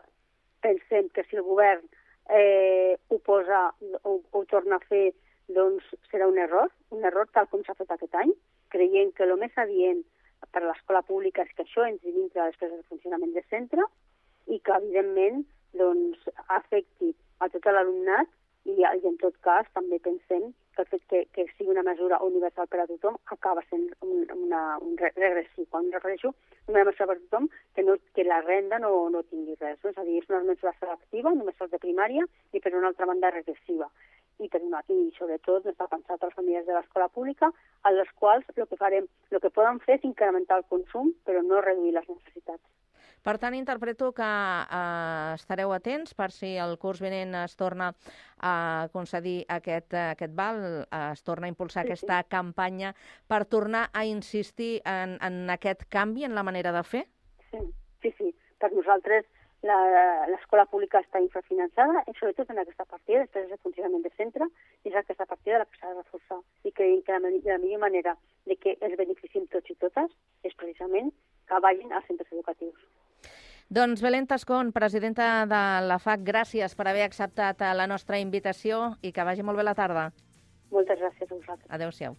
pensem que si el govern eh, ho posa o ho torna a fer, doncs serà un error, un error tal com s'ha fet aquest any, creient que el més adient per a l'escola pública és que això entri dintre de despeses de funcionament de centre i que, evidentment, doncs, afecti a tot l'alumnat i, i, en tot cas, també pensem que el fet que, que sigui una mesura universal per a tothom acaba sent un, una, un regressiu. Quan refereixo una mesura per a tothom, que, no, que la renda no, no tingui res. No? És a dir, és una mesura selectiva, només de primària, i per una altra banda regressiva i, per una, i sobretot està pensat a les famílies de l'escola pública, a les quals el que farem, el que poden fer és incrementar el consum, però no reduir les necessitats. Per tant, interpreto que eh, estareu atents per si el curs vinent es torna a concedir aquest, aquest val, es torna a impulsar sí, aquesta sí. campanya per tornar a insistir en, en aquest canvi en la manera de fer? Sí, sí, sí. Per nosaltres l'escola pública està infrafinançada, i sobretot en aquesta partida, després de funcionament de centre, i és aquesta partida la que s'ha de reforçar. I creiem que la, la millor manera de que els beneficiem tots i totes és precisament que vagin als centres educatius. Doncs Belén Tascón, presidenta de la FAC, gràcies per haver acceptat la nostra invitació i que vagi molt bé la tarda. Moltes gràcies a vosaltres. Adéu-siau.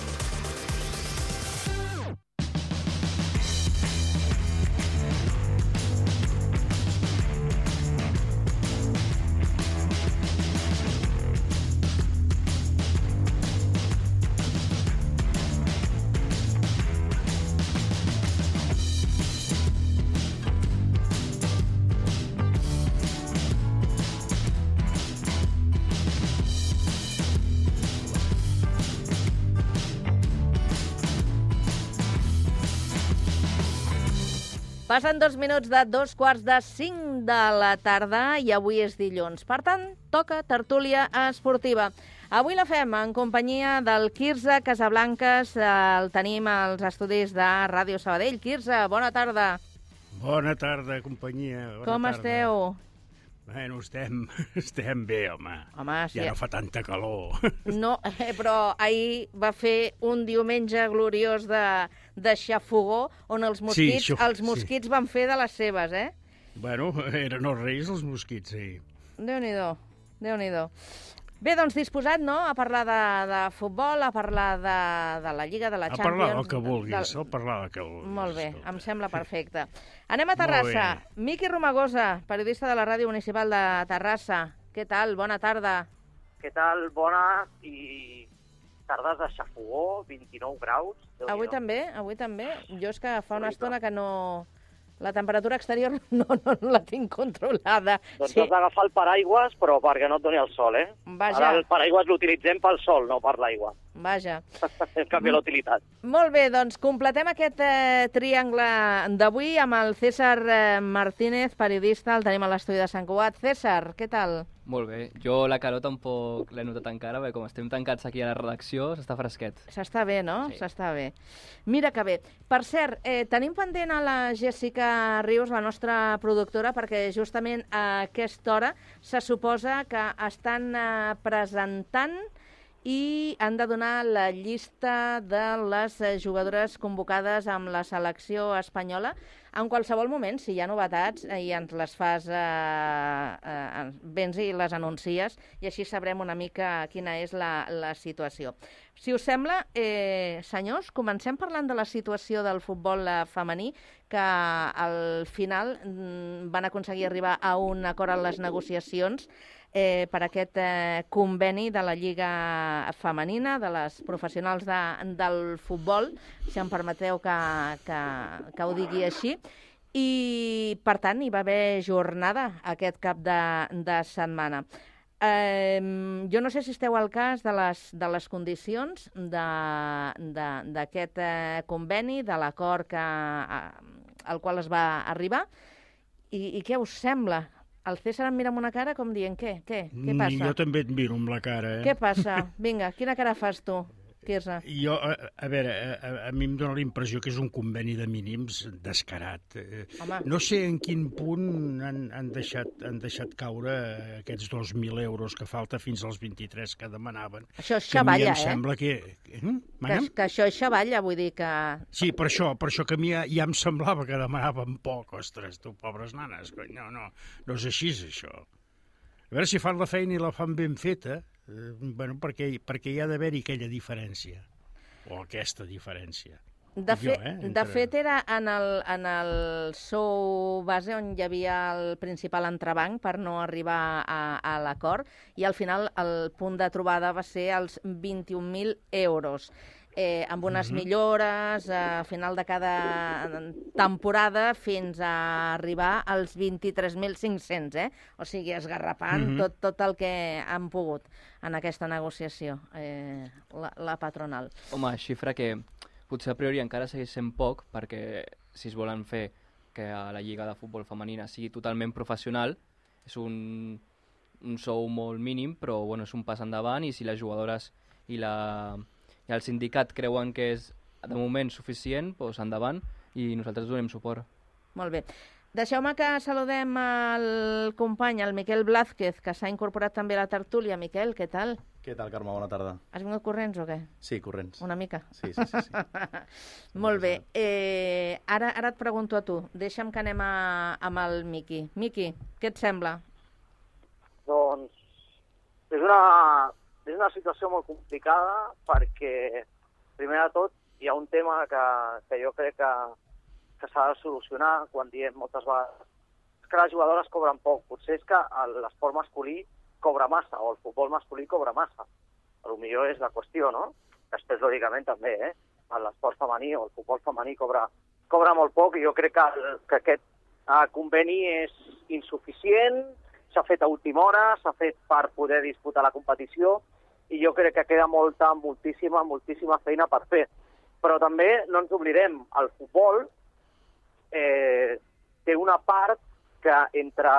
Passen dos minuts de dos quarts de cinc de la tarda i avui és dilluns. Per tant, toca tertúlia esportiva. Avui la fem en companyia del Quirze Casablanques. El tenim als estudis de Ràdio Sabadell. Quirze, bona tarda. Bona tarda, companyia. Bona Com tarda. esteu? Bueno, estem, estem bé, home. Home, sí. Ja no fa tanta calor. No, eh, però ahir va fer un diumenge gloriós de, de xafogó on els mosquits, això- els mosquits van fer de les seves, eh? Bueno, eren els reis els mosquits, sí. Déu-n'hi-do, déu nhi déu Bé, doncs disposat, no?, a parlar de, de futbol, a parlar de, de la Lliga, de la A Champions... parlar del que vulguis, del- a parlar del que vulguis. Molt bé, em sembla perfecte. Anem a Terrassa. Miqui Romagosa, periodista de la Ràdio Municipal de Terrassa. Què tal? Bona tarda. Què tal? Bona i tardes de xafogó, 29 graus. Avui també, avui també. Jo és que fa una estona que no... La temperatura exterior no, no, no la tinc controlada. Doncs has d'agafar el paraigües, però perquè no et doni el sol, eh? Vaja. Ara el paraigües l'utilitzem pel sol, no per l'aigua. Vaja. En canvi, l'utilitat. Molt bé, doncs completem aquest eh, triangle d'avui amb el César eh, Martínez, periodista, el tenim a l'estudi de Sant Cugat. César, què tal? Molt bé. Jo la calor tampoc l'he notat encara, perquè com estem tancats aquí a la redacció, s'està fresquet. S'està bé, no? Sí. S'està bé. Mira que bé. Per cert, eh, tenim pendent a la Jessica Rius, la nostra productora, perquè justament a aquesta hora se suposa que estan eh, presentant i han de donar la llista de les eh, jugadores convocades amb la selecció espanyola en qualsevol moment, si hi ha novetats, eh, i ens les fas, eh, eh, vens i les anuncies, i així sabrem una mica quina és la, la situació. Si us sembla, eh, senyors, comencem parlant de la situació del futbol eh, femení, que al final mm, van aconseguir arribar a un acord en les negociacions eh, per aquest eh, conveni de la Lliga Femenina, de les professionals de, del futbol, si em permeteu que, que, que ho digui així, i, per tant, hi va haver jornada aquest cap de, de setmana. Eh, jo no sé si esteu al cas de les, de les condicions d'aquest eh, conveni, de l'acord al qual es va arribar, i, i què us sembla? El César em mira amb una cara com dient, què, què, què passa? Jo també et miro amb la cara, eh? Què passa? Vinga, quina cara fas tu? Quirze. Jo, a, a veure, a, a mi em dóna la impressió que és un conveni de mínims descarat. Eh, Home. No sé en quin punt han, han, deixat, han deixat caure aquests 2.000 euros que falta fins als 23 que demanaven. Això és Que a mi xavalla, em eh? sembla que... Eh? Que, que això és xavalla, vull dir que... Sí, per això, per això que a mi ja, ja em semblava que demanaven poc, ostres, tu, pobres nanes, no, no, no és així, això. A veure si fan la feina i la fan ben feta, eh, bueno, perquè, perquè hi ha d'haver-hi aquella diferència, o aquesta diferència. De, fe, jo, eh, de entre- fet, era en el, en el sou base on hi havia el principal entrebanc per no arribar a, a l'acord i al final el punt de trobada va ser els 21.000 euros. Eh, amb unes Mhm. millores a final de cada temporada fins a arribar als 23.500, eh? O sigui, esgarrapant Mhm. tot, tot el que han pogut en aquesta negociació, eh, la, la patronal. Home, xifra que potser a priori encara segueix sent poc, perquè si es volen fer que a la Lliga de Futbol Femenina sigui totalment professional, és un, un sou molt mínim, però bueno, és un pas endavant i si les jugadores i, la, i el sindicat creuen que és de moment suficient, doncs endavant i nosaltres donem suport. Molt bé. Deixeu-me que saludem el company, el Miquel Blázquez, que s'ha incorporat també a la tertúlia. Miquel, què tal? Què tal, Carme? Bona tarda. Has vingut corrents o què? Sí, corrents. Una mica? Sí, sí, sí. sí. Molt bé. Eh, ara, ara et pregunto a tu. Deixa'm que anem a, amb el Miqui. Miqui, què et sembla? Doncs és una, és una situació molt complicada perquè, primer de tot, hi ha un tema que, que jo crec que, que s'ha de solucionar quan diem moltes vegades que les jugadores cobren poc. Potser és que l'esport masculí cobra massa, o el futbol masculí cobra massa. A lo millor és la qüestió, no? Després, lògicament, també, eh? L'esport femení o el futbol femení cobra, cobra molt poc i jo crec que, que aquest eh, conveni és insuficient, s'ha fet a última hora, s'ha fet per poder disputar la competició i jo crec que queda molta, moltíssima, moltíssima feina per fer. Però també no ens oblidem, el futbol eh, té una part que entre,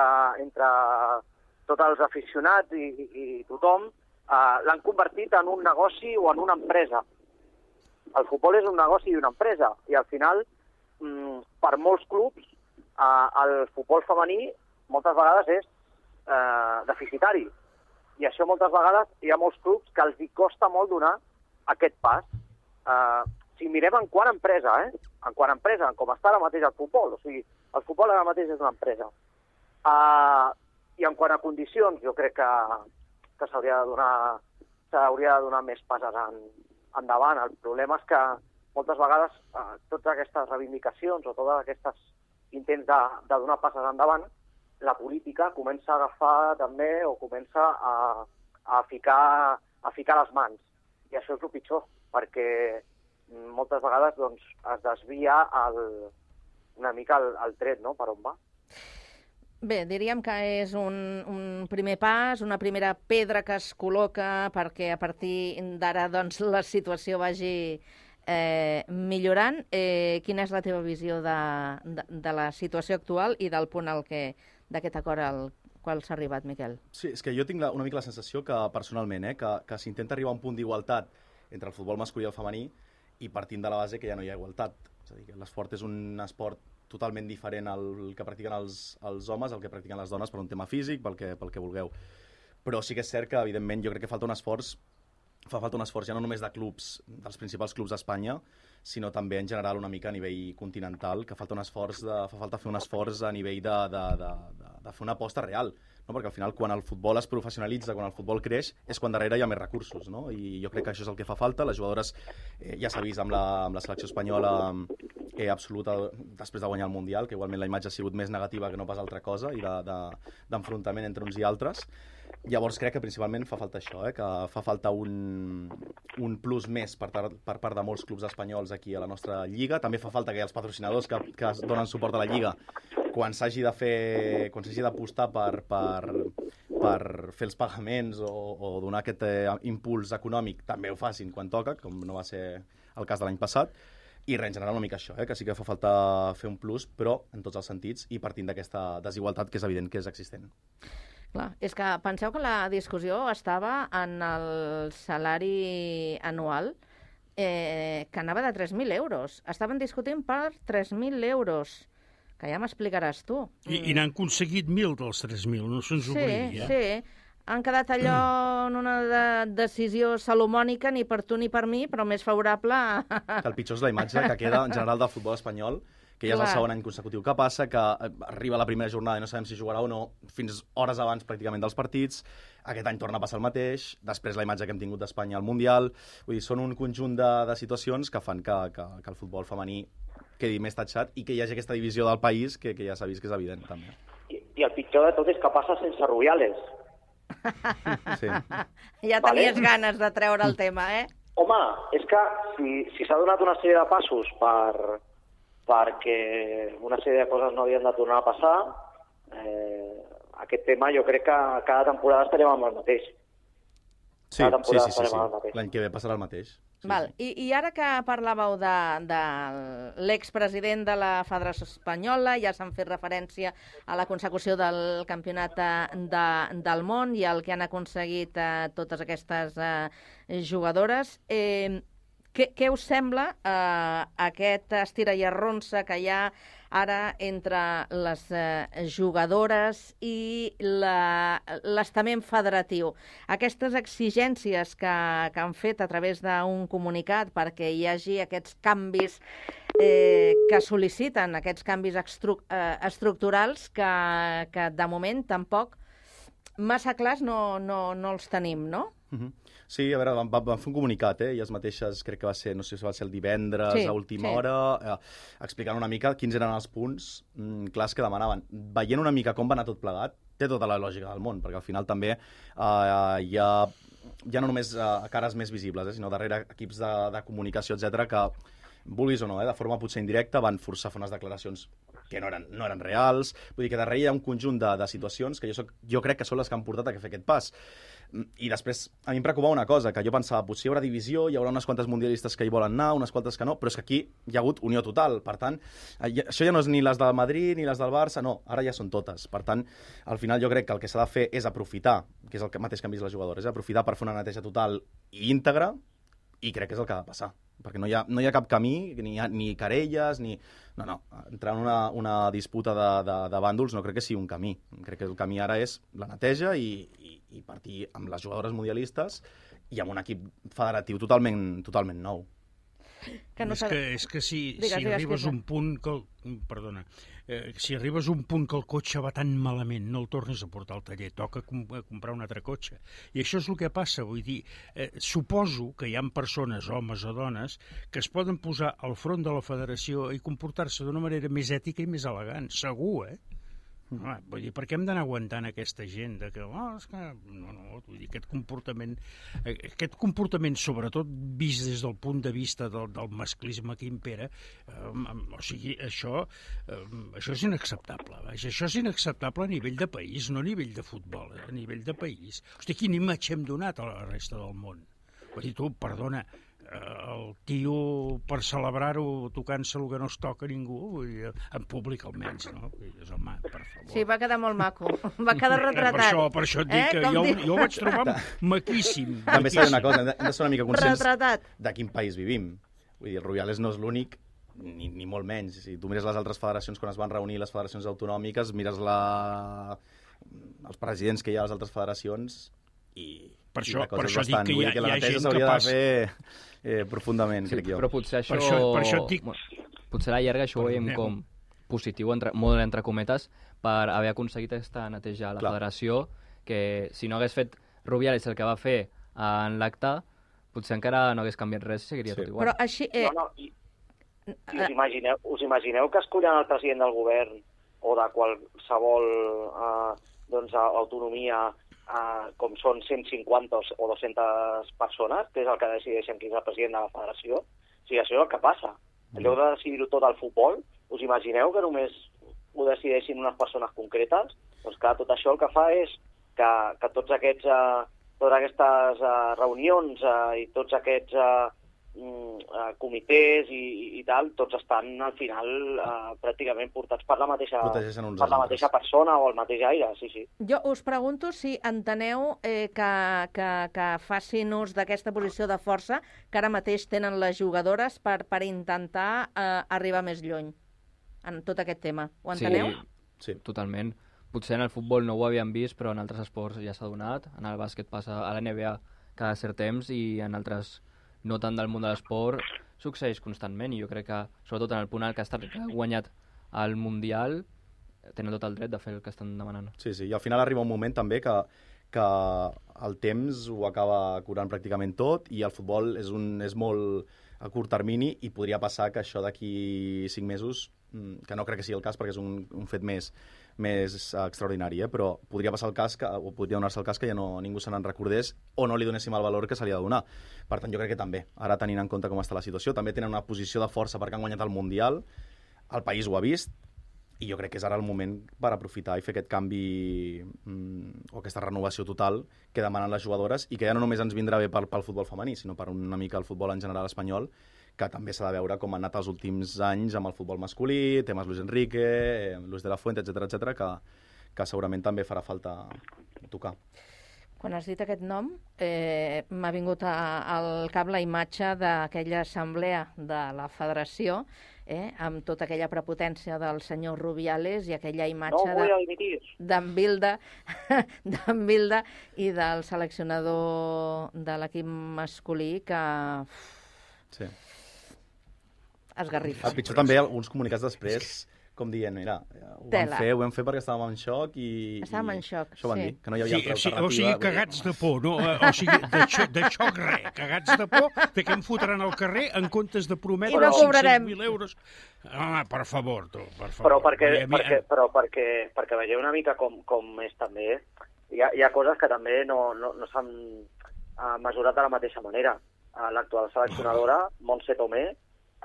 entre tots els aficionats i, i, i tothom eh, l'han convertit en un negoci o en una empresa. El futbol és un negoci i una empresa i al final, mm, per molts clubs, eh, el futbol femení moltes vegades és eh, deficitari. I això moltes vegades hi ha molts clubs que els hi costa molt donar aquest pas. Eh, si mirem en quant empresa, eh? en quant empresa, en com està ara mateix el futbol, o sigui, el futbol ara mateix és una empresa. Uh, I en quant a condicions, jo crec que, que s'hauria de donar s'hauria de donar més passes en, endavant. El problema és que moltes vegades uh, totes aquestes reivindicacions o totes aquestes intents de, de donar passes endavant, la política comença a agafar també o comença a, a, ficar, a ficar les mans. I això és el pitjor, perquè moltes vegades doncs, es desvia el, una mica el, el tret, no?, per on va. Bé, diríem que és un, un primer pas, una primera pedra que es col·loca perquè a partir d'ara doncs, la situació vagi eh, millorant. Eh, quina és la teva visió de, de, de la situació actual i del punt al que d'aquest acord al qual s'ha arribat, Miquel? Sí, és que jo tinc la, una mica la sensació que, personalment, eh, que, que s'intenta arribar a un punt d'igualtat entre el futbol masculí i el femení i partint de la base que ja no hi ha igualtat. És a dir, que l'esport és un esport totalment diferent al que practiquen els, els homes, al que practiquen les dones per un tema físic, pel que, pel que vulgueu. Però sí que és cert que, evidentment, jo crec que falta un esforç fa falta un esforç ja no només de clubs, dels principals clubs d'Espanya, sinó també en general una mica a nivell continental, que falta un esforç de, fa falta fer un esforç a nivell de, de, de, de, de fer una aposta real, no? perquè al final quan el futbol es professionalitza, quan el futbol creix, és quan darrere hi ha més recursos, no? i jo crec que això és el que fa falta, les jugadores eh, ja s'ha vist amb la, amb la selecció espanyola eh, absoluta després de guanyar el Mundial, que igualment la imatge ha sigut més negativa que no pas altra cosa, i d'enfrontament de, de, entre uns i altres, Llavors crec que principalment fa falta això, eh? que fa falta un, un plus més per, tar, per part de molts clubs espanyols aquí a la nostra lliga. També fa falta que els patrocinadors que, que donen suport a la lliga, quan s'hagi de fer, quan s'hagi d'apostar per, per, per fer els pagaments o, o donar aquest eh, impuls econòmic, també ho facin quan toca, com no va ser el cas de l'any passat. I res, en general una mica això, eh? que sí que fa falta fer un plus, però en tots els sentits i partint d'aquesta desigualtat que és evident que és existent. Clar, és que penseu que la discussió estava en el salari anual eh, que anava de 3.000 euros. Estaven discutint per 3.000 euros, que ja m'explicaràs tu. I, I n'han aconseguit 1.000 dels 3.000, no se'ns sí, oblidi, eh? Sí, han quedat allò en una de decisió salomònica, ni per tu ni per mi, però més favorable... A... Que el pitjor és la imatge que queda en general del futbol espanyol, que ja és Clar. el segon any consecutiu que passa, que eh, arriba la primera jornada i no sabem si jugarà o no, fins hores abans pràcticament dels partits, aquest any torna a passar el mateix, després la imatge que hem tingut d'Espanya al Mundial, vull dir, són un conjunt de, de situacions que fan que, que, que el futbol femení quedi més tatxat i que hi hagi aquesta divisió del país que, que ja s'ha vist que és evident també. I, I el pitjor de tot és que passa sense Rubiales. Sí. Ja Vale. tenies ganes de treure el tema, eh? Home, és que si si s'ha donat una sèrie de passos per, perquè una sèrie de coses no havien de tornar a passar, eh, aquest tema jo crec que cada temporada estarem amb el mateix. Sí, Cada sí, sí, sí, sí. L'any que ve passarà el mateix. Val. I, I ara que parlàveu de, de l'expresident de la Federació Espanyola, ja s'han fet referència a la consecució del campionat eh, de, del món i el que han aconseguit eh, totes aquestes eh, jugadores. Eh, què, què us sembla eh, aquest estira i arronsa que hi ha ara entre les eh, jugadores i l'estament federatiu? Aquestes exigències que, que han fet a través d'un comunicat perquè hi hagi aquests canvis eh, que sol·liciten, aquests canvis estru eh, estructurals que, que de moment tampoc massa clars no, no, no els tenim, no? Mhm. Sí, a veure, van, van fer un comunicat, eh? Elles mateixes, crec que va ser, no sé si va ser el divendres, Sí, a última sí. hora, eh, explicant una mica quins eren els punts mm, clars que demanaven. Veient una mica com va anar tot plegat, té tota la lògica del món, perquè al final també eh, hi ha ja no només eh, cares més visibles, eh, sinó darrere equips de, de comunicació, etc que vulguis o no, eh, de forma potser indirecta, van forçar a fer unes declaracions que no eren, no eren reals. Vull dir que darrere hi ha un conjunt de, de situacions que jo, soc, jo crec que són les que han portat a fer aquest pas. I després, a mi em preocupava una cosa, que jo pensava, potser hi haurà divisió, hi haurà unes quantes mundialistes que hi volen anar, unes quantes que no, però és que aquí hi ha hagut unió total. Per tant, eh, això ja no és ni les del Madrid ni les del Barça, no, ara ja són totes. Per tant, al final jo crec que el que s'ha de fer és aprofitar, que és el que mateix que han vist les jugadores, eh? aprofitar per fer una neteja total i íntegra, i crec que és el que ha de passar perquè no hi ha, no hi ha cap camí, ni, ha, ni querelles, ni... No, no, entrar en una, una disputa de, de, de bàndols no crec que sigui un camí. Crec que el camí ara és la neteja i, i, i partir amb les jugadores mundialistes i amb un equip federatiu totalment, totalment nou. Que no és, que, és que si, Digues, si digues, arribes a un punt que... Perdona, eh, si arribes a un punt que el cotxe va tan malament, no el tornes a portar al taller, toca com, eh, comprar un altre cotxe. I això és el que passa, vull dir, eh, suposo que hi ha persones, homes o dones, que es poden posar al front de la federació i comportar-se d'una manera més ètica i més elegant, segur, eh? Home, vull dir, per què hem d'anar aguantant aquesta gent de que, oh, és que... No, no, vull dir, aquest comportament, eh, aquest comportament, sobretot vist des del punt de vista del, del masclisme que impera, eh, o sigui, això, eh, això és inacceptable, vaja, això és inacceptable a nivell de país, no a nivell de futbol, eh, a nivell de país. Hosti, quina imatge hem donat a la resta del món? Vull dir, tu, perdona, el tio, per celebrar-ho, tocant-se el que no es toca a ningú, vull dir, en públic almenys, no? Dir, home, per favor. Sí, va quedar molt maco. Va quedar retratat. Per això, per això et dic Eh? que Com jo, diu? jo vaig trobar maquíssim. També s'ha una cosa, hem de ser una mica conscients Retratat. de quin país vivim. Vull dir, el Rubiales no és l'únic, ni, ni molt menys. Si tu mires les altres federacions, quan es van reunir les federacions autonòmiques, mires la... els presidents que hi ha a les altres federacions i Per això, per això dic que hi ha, que hi la ha gent s'hauria capaç... de fer eh, profundament, Sí, crec jo. però potser això... Per això- per això dic- potser a la llarga això ho veiem com positiu, entre, molt entre cometes, per haver aconseguit aquesta neteja a la Clar. federació, que si no hagués fet Rubiales el que va fer en l'acte, potser encara no hagués canviat res i seguiria tot igual. Però així... Eh, No, no, i, i us, imagineu, us imagineu que escollen el president del govern o de qualsevol eh, doncs, autonomia eh, com són 150 o o 200 persones, que és el que decideixen qui és el president de la federació? O sigui, això és el que passa. En lloc de decidir-ho tot al futbol, us imagineu que només ho decideixin unes persones concretes? Doncs clar, tot això el que fa és que, que tots aquests, eh, totes aquestes eh, reunions eh, i tots aquests eh, mm, eh, comitès i, i, i tal, tots estan al final eh, pràcticament portats per la mateixa, per la mateixa persona o el mateix aire, sí, sí. Jo us pregunto si enteneu eh, que, que, que facin ús d'aquesta posició de força que ara mateix tenen les jugadores per, per intentar eh, arribar més lluny en tot aquest tema. Ho enteneu? Sí, sí, totalment. Potser en el futbol no ho havíem vist, però en altres esports ja s'ha donat. En el bàsquet passa a la NBA cada cert temps i en altres no tant del món de l'esport succeeix constantment i jo crec que, sobretot en el punt en que ha estat guanyat el Mundial, tenen tot el dret de fer el que estan demanant. Sí, sí, i al final arriba un moment també que, que el temps ho acaba curant pràcticament tot i el futbol és, un, és molt a curt termini i podria passar que això d'aquí cinc mesos, mm, que no crec que sigui el cas perquè és un, un fet més, més eh, extraordinari, eh? però podria passar el cas que, o podria donar-se el cas que ja no, ningú se n'en recordés o no li donéssim el valor que se li ha de donar. Per tant, jo crec que també, ara tenint en compte com està la situació, també tenen una posició de força perquè han guanyat el Mundial, el país ho ha vist, i jo crec que és ara el moment per aprofitar i fer aquest canvi mm, o aquesta renovació total que demanen les jugadores i que ja no només ens vindrà bé pel, pel futbol femení, sinó per una mica el futbol en general espanyol, que també s'ha de veure com han anat els últims anys amb el futbol masculí, temes Luis Enrique, eh, Luis de la Fuente, etc etc que, que segurament també farà falta tocar. Quan has dit aquest nom, eh, m'ha vingut a, al cap la imatge d'aquella assemblea de la federació, eh, amb tota aquella prepotència del senyor Rubiales i aquella imatge No d'en Bilda, Bilda i del seleccionador de l'equip masculí que Sí. Esgarrifa. El pitjor també, alguns comunicats després, com dient, mira, ho vam Tela. fer, ho vam fer perquè estàvem en xoc i... Estàvem i en xoc, Això van sí. dir, que no hi havia Sí, altra o sigui, o alternativa. sigui, cagats de por, no? Eh, O sigui, de, xo, de xoc res, cagats de por, de que em fotran al carrer en comptes de prometre I no cobrarem. 500.000 euros. Home, per favor, tu, per favor. Però perquè, mi- perquè, però perquè, perquè veieu una mica com, com és també, hi ha, hi ha coses que també no, no, no s'han uh, mesurat de la mateixa manera. Uh, L'actual seleccionadora, Montse Tomé,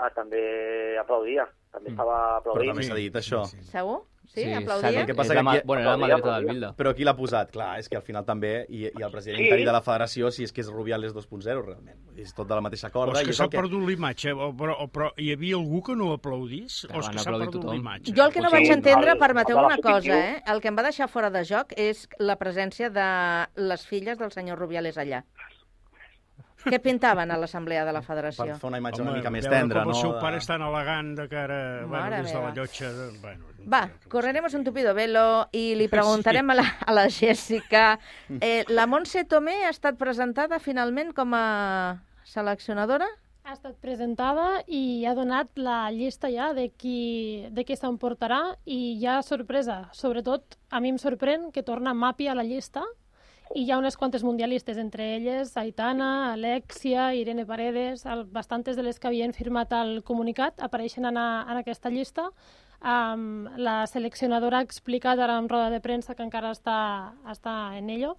uh, també aplaudia, també estava Però aplaudint. també s'ha dit això. Segur? Sí, Sí, aplaudia? El que passa És que mà- aquí... bueno, era la mà dreta del Bilda. Però qui l'ha posat? Clar, és que al final també, i, i el president Sí. interí de la federació, si és que és Rubiales 2.0, realment. És tot de la mateixa O corda. és que s'ha el que... perdut l'imatge, o, però, o, però hi havia algú que no aplaudís? Però O és que s'ha perdut l'imatge? Jo el que no Sí, vaig entendre, el- permeteu una cosa, sub-21. eh? El que em va deixar fora de joc és la presència de les filles del senyor Rubiales allà. Què pintaven a l'assemblea de la Per federació? fer una imatge una mica més tendra, com no? el seu De- pare és tan elegant de cara, bueno, des de la llotja... De, bueno, Va, correremos un tupido velo i li preguntarem a, la, a la Jessica. Eh, la Montse Tomé ha estat presentada finalment com a seleccionadora? Ha estat presentada i ha donat la llista ja de qui, de qui s'emportarà i hi ha sorpresa. Sobretot, a mi em sorprèn que torna Mapi a la llista i hi ha unes quantes mundialistes, entre elles Aitana, Alexia, Irene Paredes, el, bastantes de les que havien firmat el comunicat apareixen en, a, en aquesta llista. Um, la seleccionadora ha explicat ara en roda de premsa que encara està, està en ello,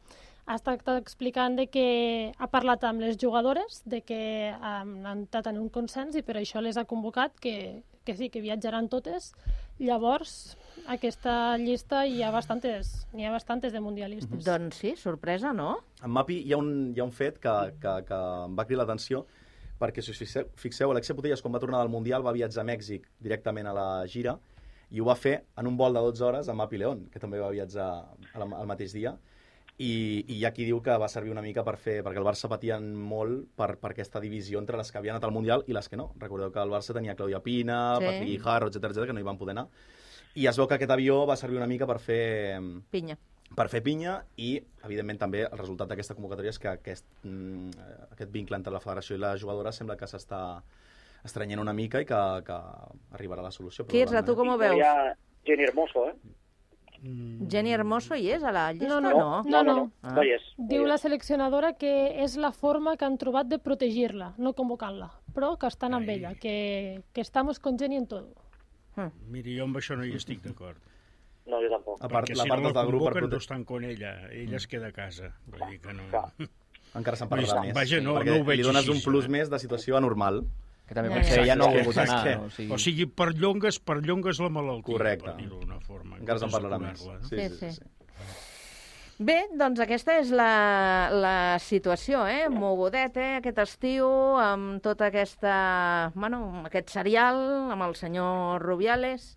ha estat explicant de que ha parlat amb les jugadores, de que han entrat en un consens i per això les ha convocat, que, que sí, que viatjaran totes. Llavors, aquesta llista hi ha bastantes, n'hi ha bastantes de mundialistes. Doncs sí, sorpresa, no? En Mapi hi ha un, hi ha un fet que, que, que em va cridar l'atenció perquè si us fixeu, fixeu, Alexia Putellas quan va tornar del Mundial va viatjar a Mèxic directament a la gira i ho va fer en un vol de 12 hores amb Mapi León, que també va viatjar al, al mateix dia i, i hi ha qui diu que va servir una mica per fer, perquè el Barça patia molt per, per aquesta divisió entre les que havien anat al Mundial i les que no. Recordeu que el Barça tenia Claudia Pina, Sí. Patrick Guijarro, etc etc que no hi van poder anar. I es veu que aquest avió va servir una mica per fer Pinya. per fer pinya i, evidentment, també el resultat d'aquesta convocatòria és que aquest, mm, aquest vincle entre la federació i la jugadora sembla que s'està estrenyent una mica i que, que arribarà la solució. Quirze, tu com ho veus? Hi ha Jenny Hermoso, eh? Jenny Hermoso hi és a la llista? No, no. no, no. Ah. No hi és. Diu la seleccionadora que és la forma que han trobat de protegir-la, no convocant-la, però que estan amb ella, que, que estamos con Jenny en todo. Miri, jo amb això no hi estic d'acord. No, jo tampoc. A part- Perquè la si part no la del grup per convoquen prote- no estan con ella, ella es queda a casa. Vull dir que no... Encara se'n parlarà més. Vaja, no, perquè no ho veig li dones així, un plus eh? més de situació anormal. Que també Ja, potser ja. ella no ha volgut anar. que- no? O sigui, O sigui, per llongues, per llongues la malaltia, Correcte. per dir-ho d'una forma. Encara se'n parlarà més. no? Sí, sí, sí. sí. Bé, doncs aquesta és la, la situació, eh? Mogudeta, eh? aquest estiu, amb tota aquesta... Bueno, aquest serial, amb el senyor Rubiales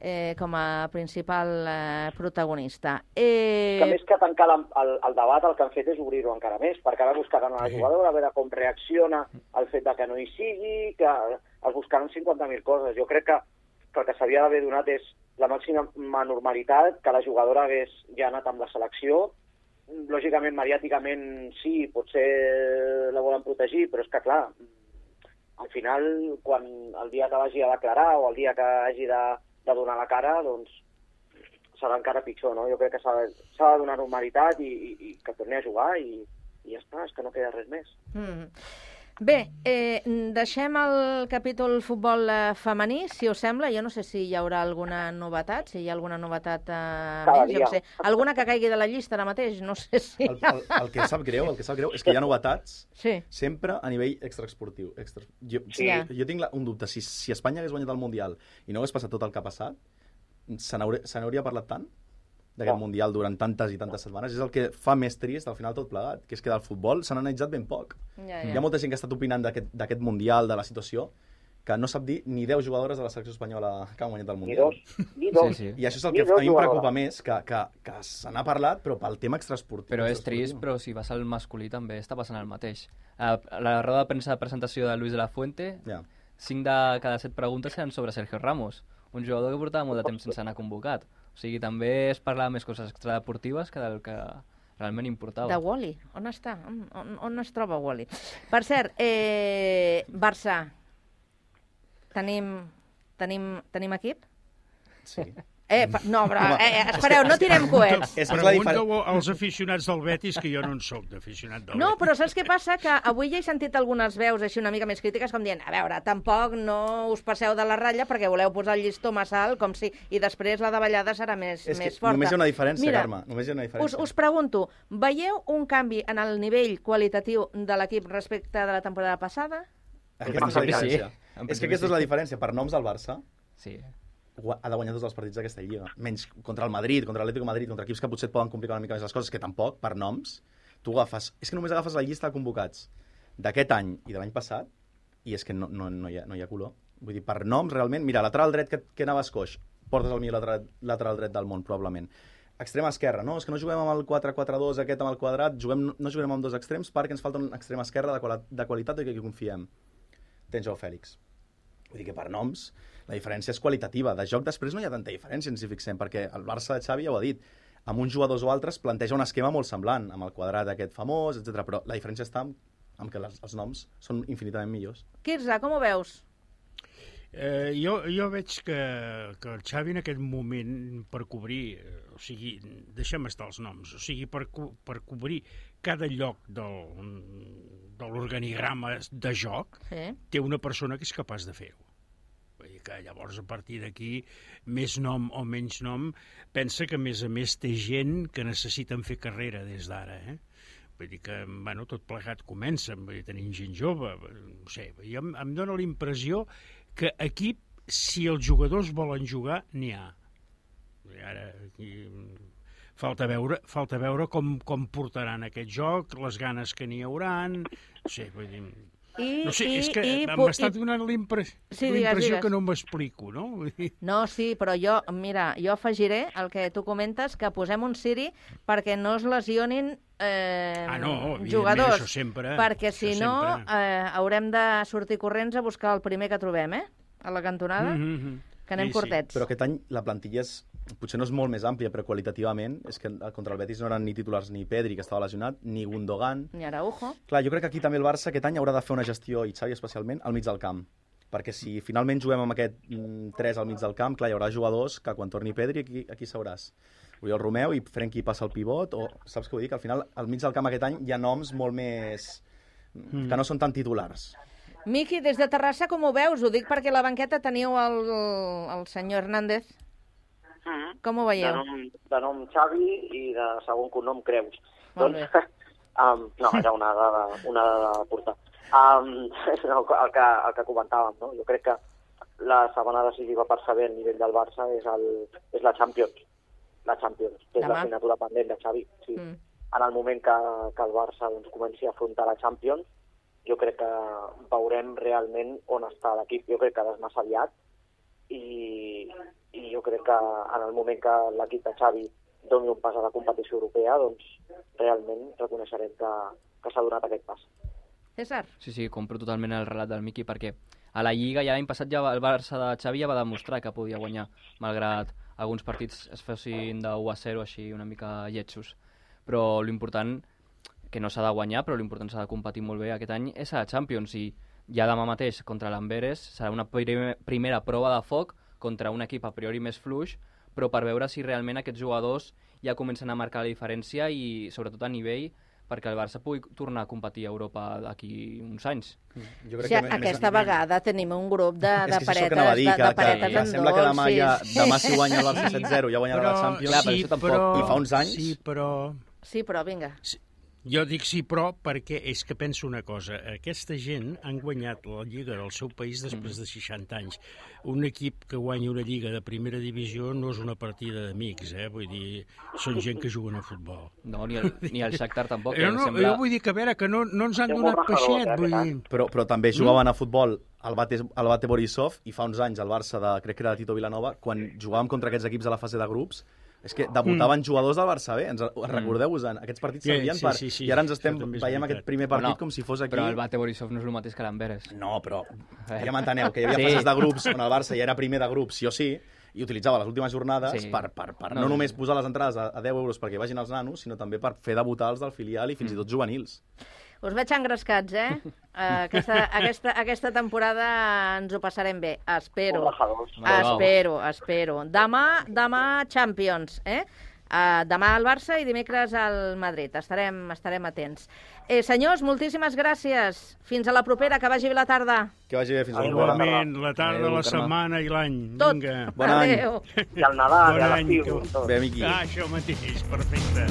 eh, com a principal eh, protagonista. Eh... Que més que tancar la, el, el debat, el que han fet és obrir-ho encara més, perquè ara buscaran a la jugadora, a veure com reacciona al fet de que no hi sigui, que es buscaran 50.000 coses. Jo crec que, que el que s'havia d'haver donat és la màxima normalitat, que la jugadora hagués ja anat amb la selecció. Lògicament, mediàticament, sí, potser la volen protegir, però és que, clar, al final, quan el dia que vagi a declarar o el dia que hagi de, de donar la cara, doncs serà encara pitjor, no? Jo crec que s'ha de, donar normalitat i, i, i que torni a jugar i, i ja està, és que no queda res més. Mm. Bé, eh, deixem el capítol futbol eh, femení, si us sembla. Jo no sé si hi haurà alguna novetat, si hi ha alguna novetat eh, Cada més, jo sé. Alguna que caigui de la llista ara mateix, no sé si... El, el, el que sap greu, el que sap greu és que hi ha novetats Sí. sempre a nivell extraesportiu. Extra... Jo, Sí. jo tinc la, un dubte. Si, si Espanya hagués guanyat el Mundial i no hagués passat tot el que ha passat, se n'hauria parlat tant d'aquest. Mundial durant tantes i tantes setmanes. És el que fa més trist al final tot plegat, que és que del futbol se n'ha analitzat ben poc. Ja, Hi ha molta gent que ha estat opinant d'aquest d'aquest Mundial, de la situació, que no sap dir ni 10 jugadores de la selecció espanyola que han guanyat el Mundial. dos, ni dos. Sí, sí. I això és el Ni que a mi em preocupa més, que, que, que se n'ha parlat, però pel tema extraesportiu. Però és trist, però si vas al masculí també està passant el mateix. A la roda de premsa de presentació de Luis de la Fuente, Ja. 5 de cada 7 preguntes eren sobre Sergio Ramos, un jugador que portava molt de temps sense anar convocat. O sigui, també es parlava més coses extradeportives que del que realment importava. De Wally, on està? On, on, on es troba Wally? Per cert, eh, Barça, tenim, tenim, tenim equip? Sí. Eh, pa- no, però, eh, eh, espereu, no tirem coets. És la Pregunta-ho als aficionats del Betis, que jo no en sóc d'aficionat del No, Betis. però saps què passa? Que avui ja he sentit algunes veus així una mica més crítiques com dient, a veure, tampoc no us passeu de la ratlla perquè voleu posar el llistó massa alt com si... i després la davallada serà més, És més forta. només hi ha una diferència, Mira, Carme, només hi ha una Us, diferència. us pregunto, veieu un canvi en el nivell qualitatiu de l'equip respecte de la temporada passada? Aquesta és la diferència. És que aquesta és la diferència. Per noms del Barça, Sí. Ha de guanyar tots els partits d'aquesta lliga. Menys contra el Madrid, contra l'Atlético de Madrid, contra equips que potser et poden complicar una mica més les coses, que tampoc, per noms, tu agafes... És que només agafes la llista de convocats d'aquest any i de l'any passat, i és que no, no, no, hi ha, no hi ha color. Vull dir, per noms, realment... Mira, lateral dret que, que anaves coix, portes el millor lateral, lateral dret del món, probablement. Extrema esquerra, no, és que no juguem amb el 4-4-2 aquest amb el quadrat, juguem, no jugarem amb dos extrems perquè ens falta un extrem esquerra de, quali de qualitat i que hi confiem. Tens Joao Fèlix. Vull dir que per noms la diferència és qualitativa. De joc després no hi ha tanta diferència, si ens hi fixem, perquè el Barça de Xavi ja ho ha dit, amb uns jugadors o altres planteja un esquema molt semblant, amb el quadrat aquest famós, etc. però la diferència està amb, amb que les, els noms són infinitament millors. Quirze, com ho veus? Eh, jo, jo veig que, que el Xavi en aquest moment per cobrir, eh, o sigui, deixem estar els noms, o sigui, per, per cobrir cada lloc del, de l'organigrama de joc, Sí. té una persona que és capaç de fer-ho. Vull dir que llavors a partir d'aquí, més nom o menys nom, pensa que a més a més té gent que necessiten fer carrera des d'ara, eh? Vull dir que, bueno, tot plegat comença, vull dir, tenim gent jove, no sé, jo, em, em dóna la impressió que equip, si els jugadors volen jugar, n'hi ha. I ara, aquí, falta veure, falta veure com, com portaran aquest joc, les ganes que n'hi hauran, no sé, vull dir... I, no sé, i, és que i, m'està donant la impre- Sí, digues, digues. que no m'explico, no? No, sí, però jo, mira, jo afegiré el que tu comentes, que posem un Siri perquè no es lesionin eh, Ah, no, jugadors. això sempre, perquè això si no sempre. eh, haurem de sortir corrents a buscar el primer que trobem, eh? A la cantonada, Mhm, mhm. Que anem Sí, sí. curtets. Però aquest any la plantilla és potser no és molt més àmplia, però qualitativament és que contra el Betis no eren ni titulars ni Pedri, que estava lesionat, ni Gundogan. Ni Araujo. Clar, jo crec que aquí també el Barça aquest any haurà de fer una gestió, i Xavi especialment, al mig del camp. Perquè si finalment juguem amb aquest mm, 3 al mig del camp, clar, hi haurà jugadors que quan torni Pedri, aquí, aquí seuràs. Oriol Romeu i Frenkie passa el pivot, o saps què vull dir? Que al final, al mig del camp aquest any hi ha noms molt més... Mm. que no són tan titulars. Miqui, des de Terrassa, com ho veus? Ho dic perquè a la banqueta teniu el, el senyor Hernández. Mm. Com ho veieu? De nom, de nom Xavi i de segon cognom Creus. Molt doncs, um, no, era una dada, una dada a portar. Um, no, el, que, el que comentàvem, no? Jo crec que la setmana decisiva per saber el nivell del Barça és, el, és la Champions. La Champions, que és l'assignatura pendent de Xavi. Sí. Mm. En el moment que, que el Barça doncs, comenci a afrontar la Champions, jo crec que veurem realment on està l'equip. Jo crec que és massa aviat i, i jo crec que en el moment que l'equip de Xavi doni un pas a la competició europea, doncs realment reconeixerem que, que s'ha donat aquest pas. César? Sí, sí, compro totalment el relat del Miqui perquè a la Lliga ja l'any passat ja el Barça de Xavi ja va demostrar que podia guanyar, malgrat alguns partits es fessin de 1 a 0 així una mica lletjos. Però l'important, que no s'ha de guanyar, però l'important s'ha de competir molt bé aquest any, és a la Champions i ja demà mateix contra l'Amberes serà una primer, primera prova de foc contra un equip a priori més fluix, però per veure si realment aquests jugadors ja comencen a marcar la diferència i sobretot a nivell perquè el Barça pugui tornar a competir a Europa d'aquí uns anys. Jo O sigui, aquesta vegada tenim un grup de, de que és paretes, que dir, de, que, de que, paretes que en sembla que demà, ja, dolçis. demà si guanya el Barça 7-0 ja guanyarà la Champions. Clar, sí, però tampoc. I fa uns anys... Sí, però... Sí, però vinga. Jo dic sí, però perquè és que penso una cosa. Aquesta gent han guanyat la Lliga del seu país després de 60 anys. Un equip que guanya una Lliga de primera divisió no és una partida d'amics, eh? Vull dir, són gent que juguen a futbol. No, ni el, ni el Shakhtar tampoc. Jo, no, sembla... jo vull dir que, a veure, que no, no ens han donat peixet, vull dir... Però, però també jugaven a futbol el Bate, el Bate Borisov i fa uns anys el Barça de, crec que era de Tito Vilanova, quan jugàvem contra aquests equips a la fase de grups, és que debutaven jugadors del Barça B, ens recordeu-vos-en, aquests partits Sí, servien sí, per... sí, sí, I ara ens estem veiem veritat. aquest primer partit Bueno, com si fos aquí... Però el Bate Borisov no és el mateix que l'Amberes. No, però ja m'enteneu, que hi havia Sí. fases de grups on el Barça ja era primer de grups, sí o sí, i utilitzava les últimes jornades Sí. per, per, per No, no, no, només no. posar les entrades a, a 10 euros perquè vagin els nanos, sinó també per fer debutar els del filial i fins i tot juvenils. Us veig engrescats, eh? Eh, Aquesta, aquesta, aquesta temporada ens ho passarem bé. Espero. Espero, espero. Demà, demà Champions, eh? Uh, demà al Barça i dimecres al Madrid. Estarem, estarem atents. Eh, senyors, moltíssimes gràcies. Fins a la propera, que vagi bé la tarda. Que vagi bé, fins a la Igualment, la tarda, Adéu, la setmana i l'any. Tot. Vinga. Bon any. Adéu. I el Nadal, bon i a any, l'estiu. Bé, Miqui. Ah, això mateix, perfecte.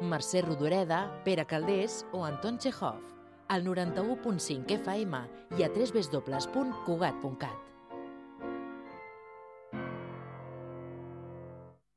Mercè Rodoreda, Pere Caldés o Anton Chekhov. Al 91.5 FM i a www.cugat.cat.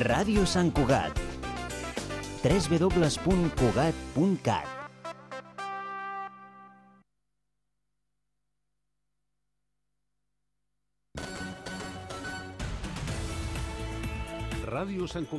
Ràdio Sant Cugat. www.cugat.cat Ràdio Sant Cugat.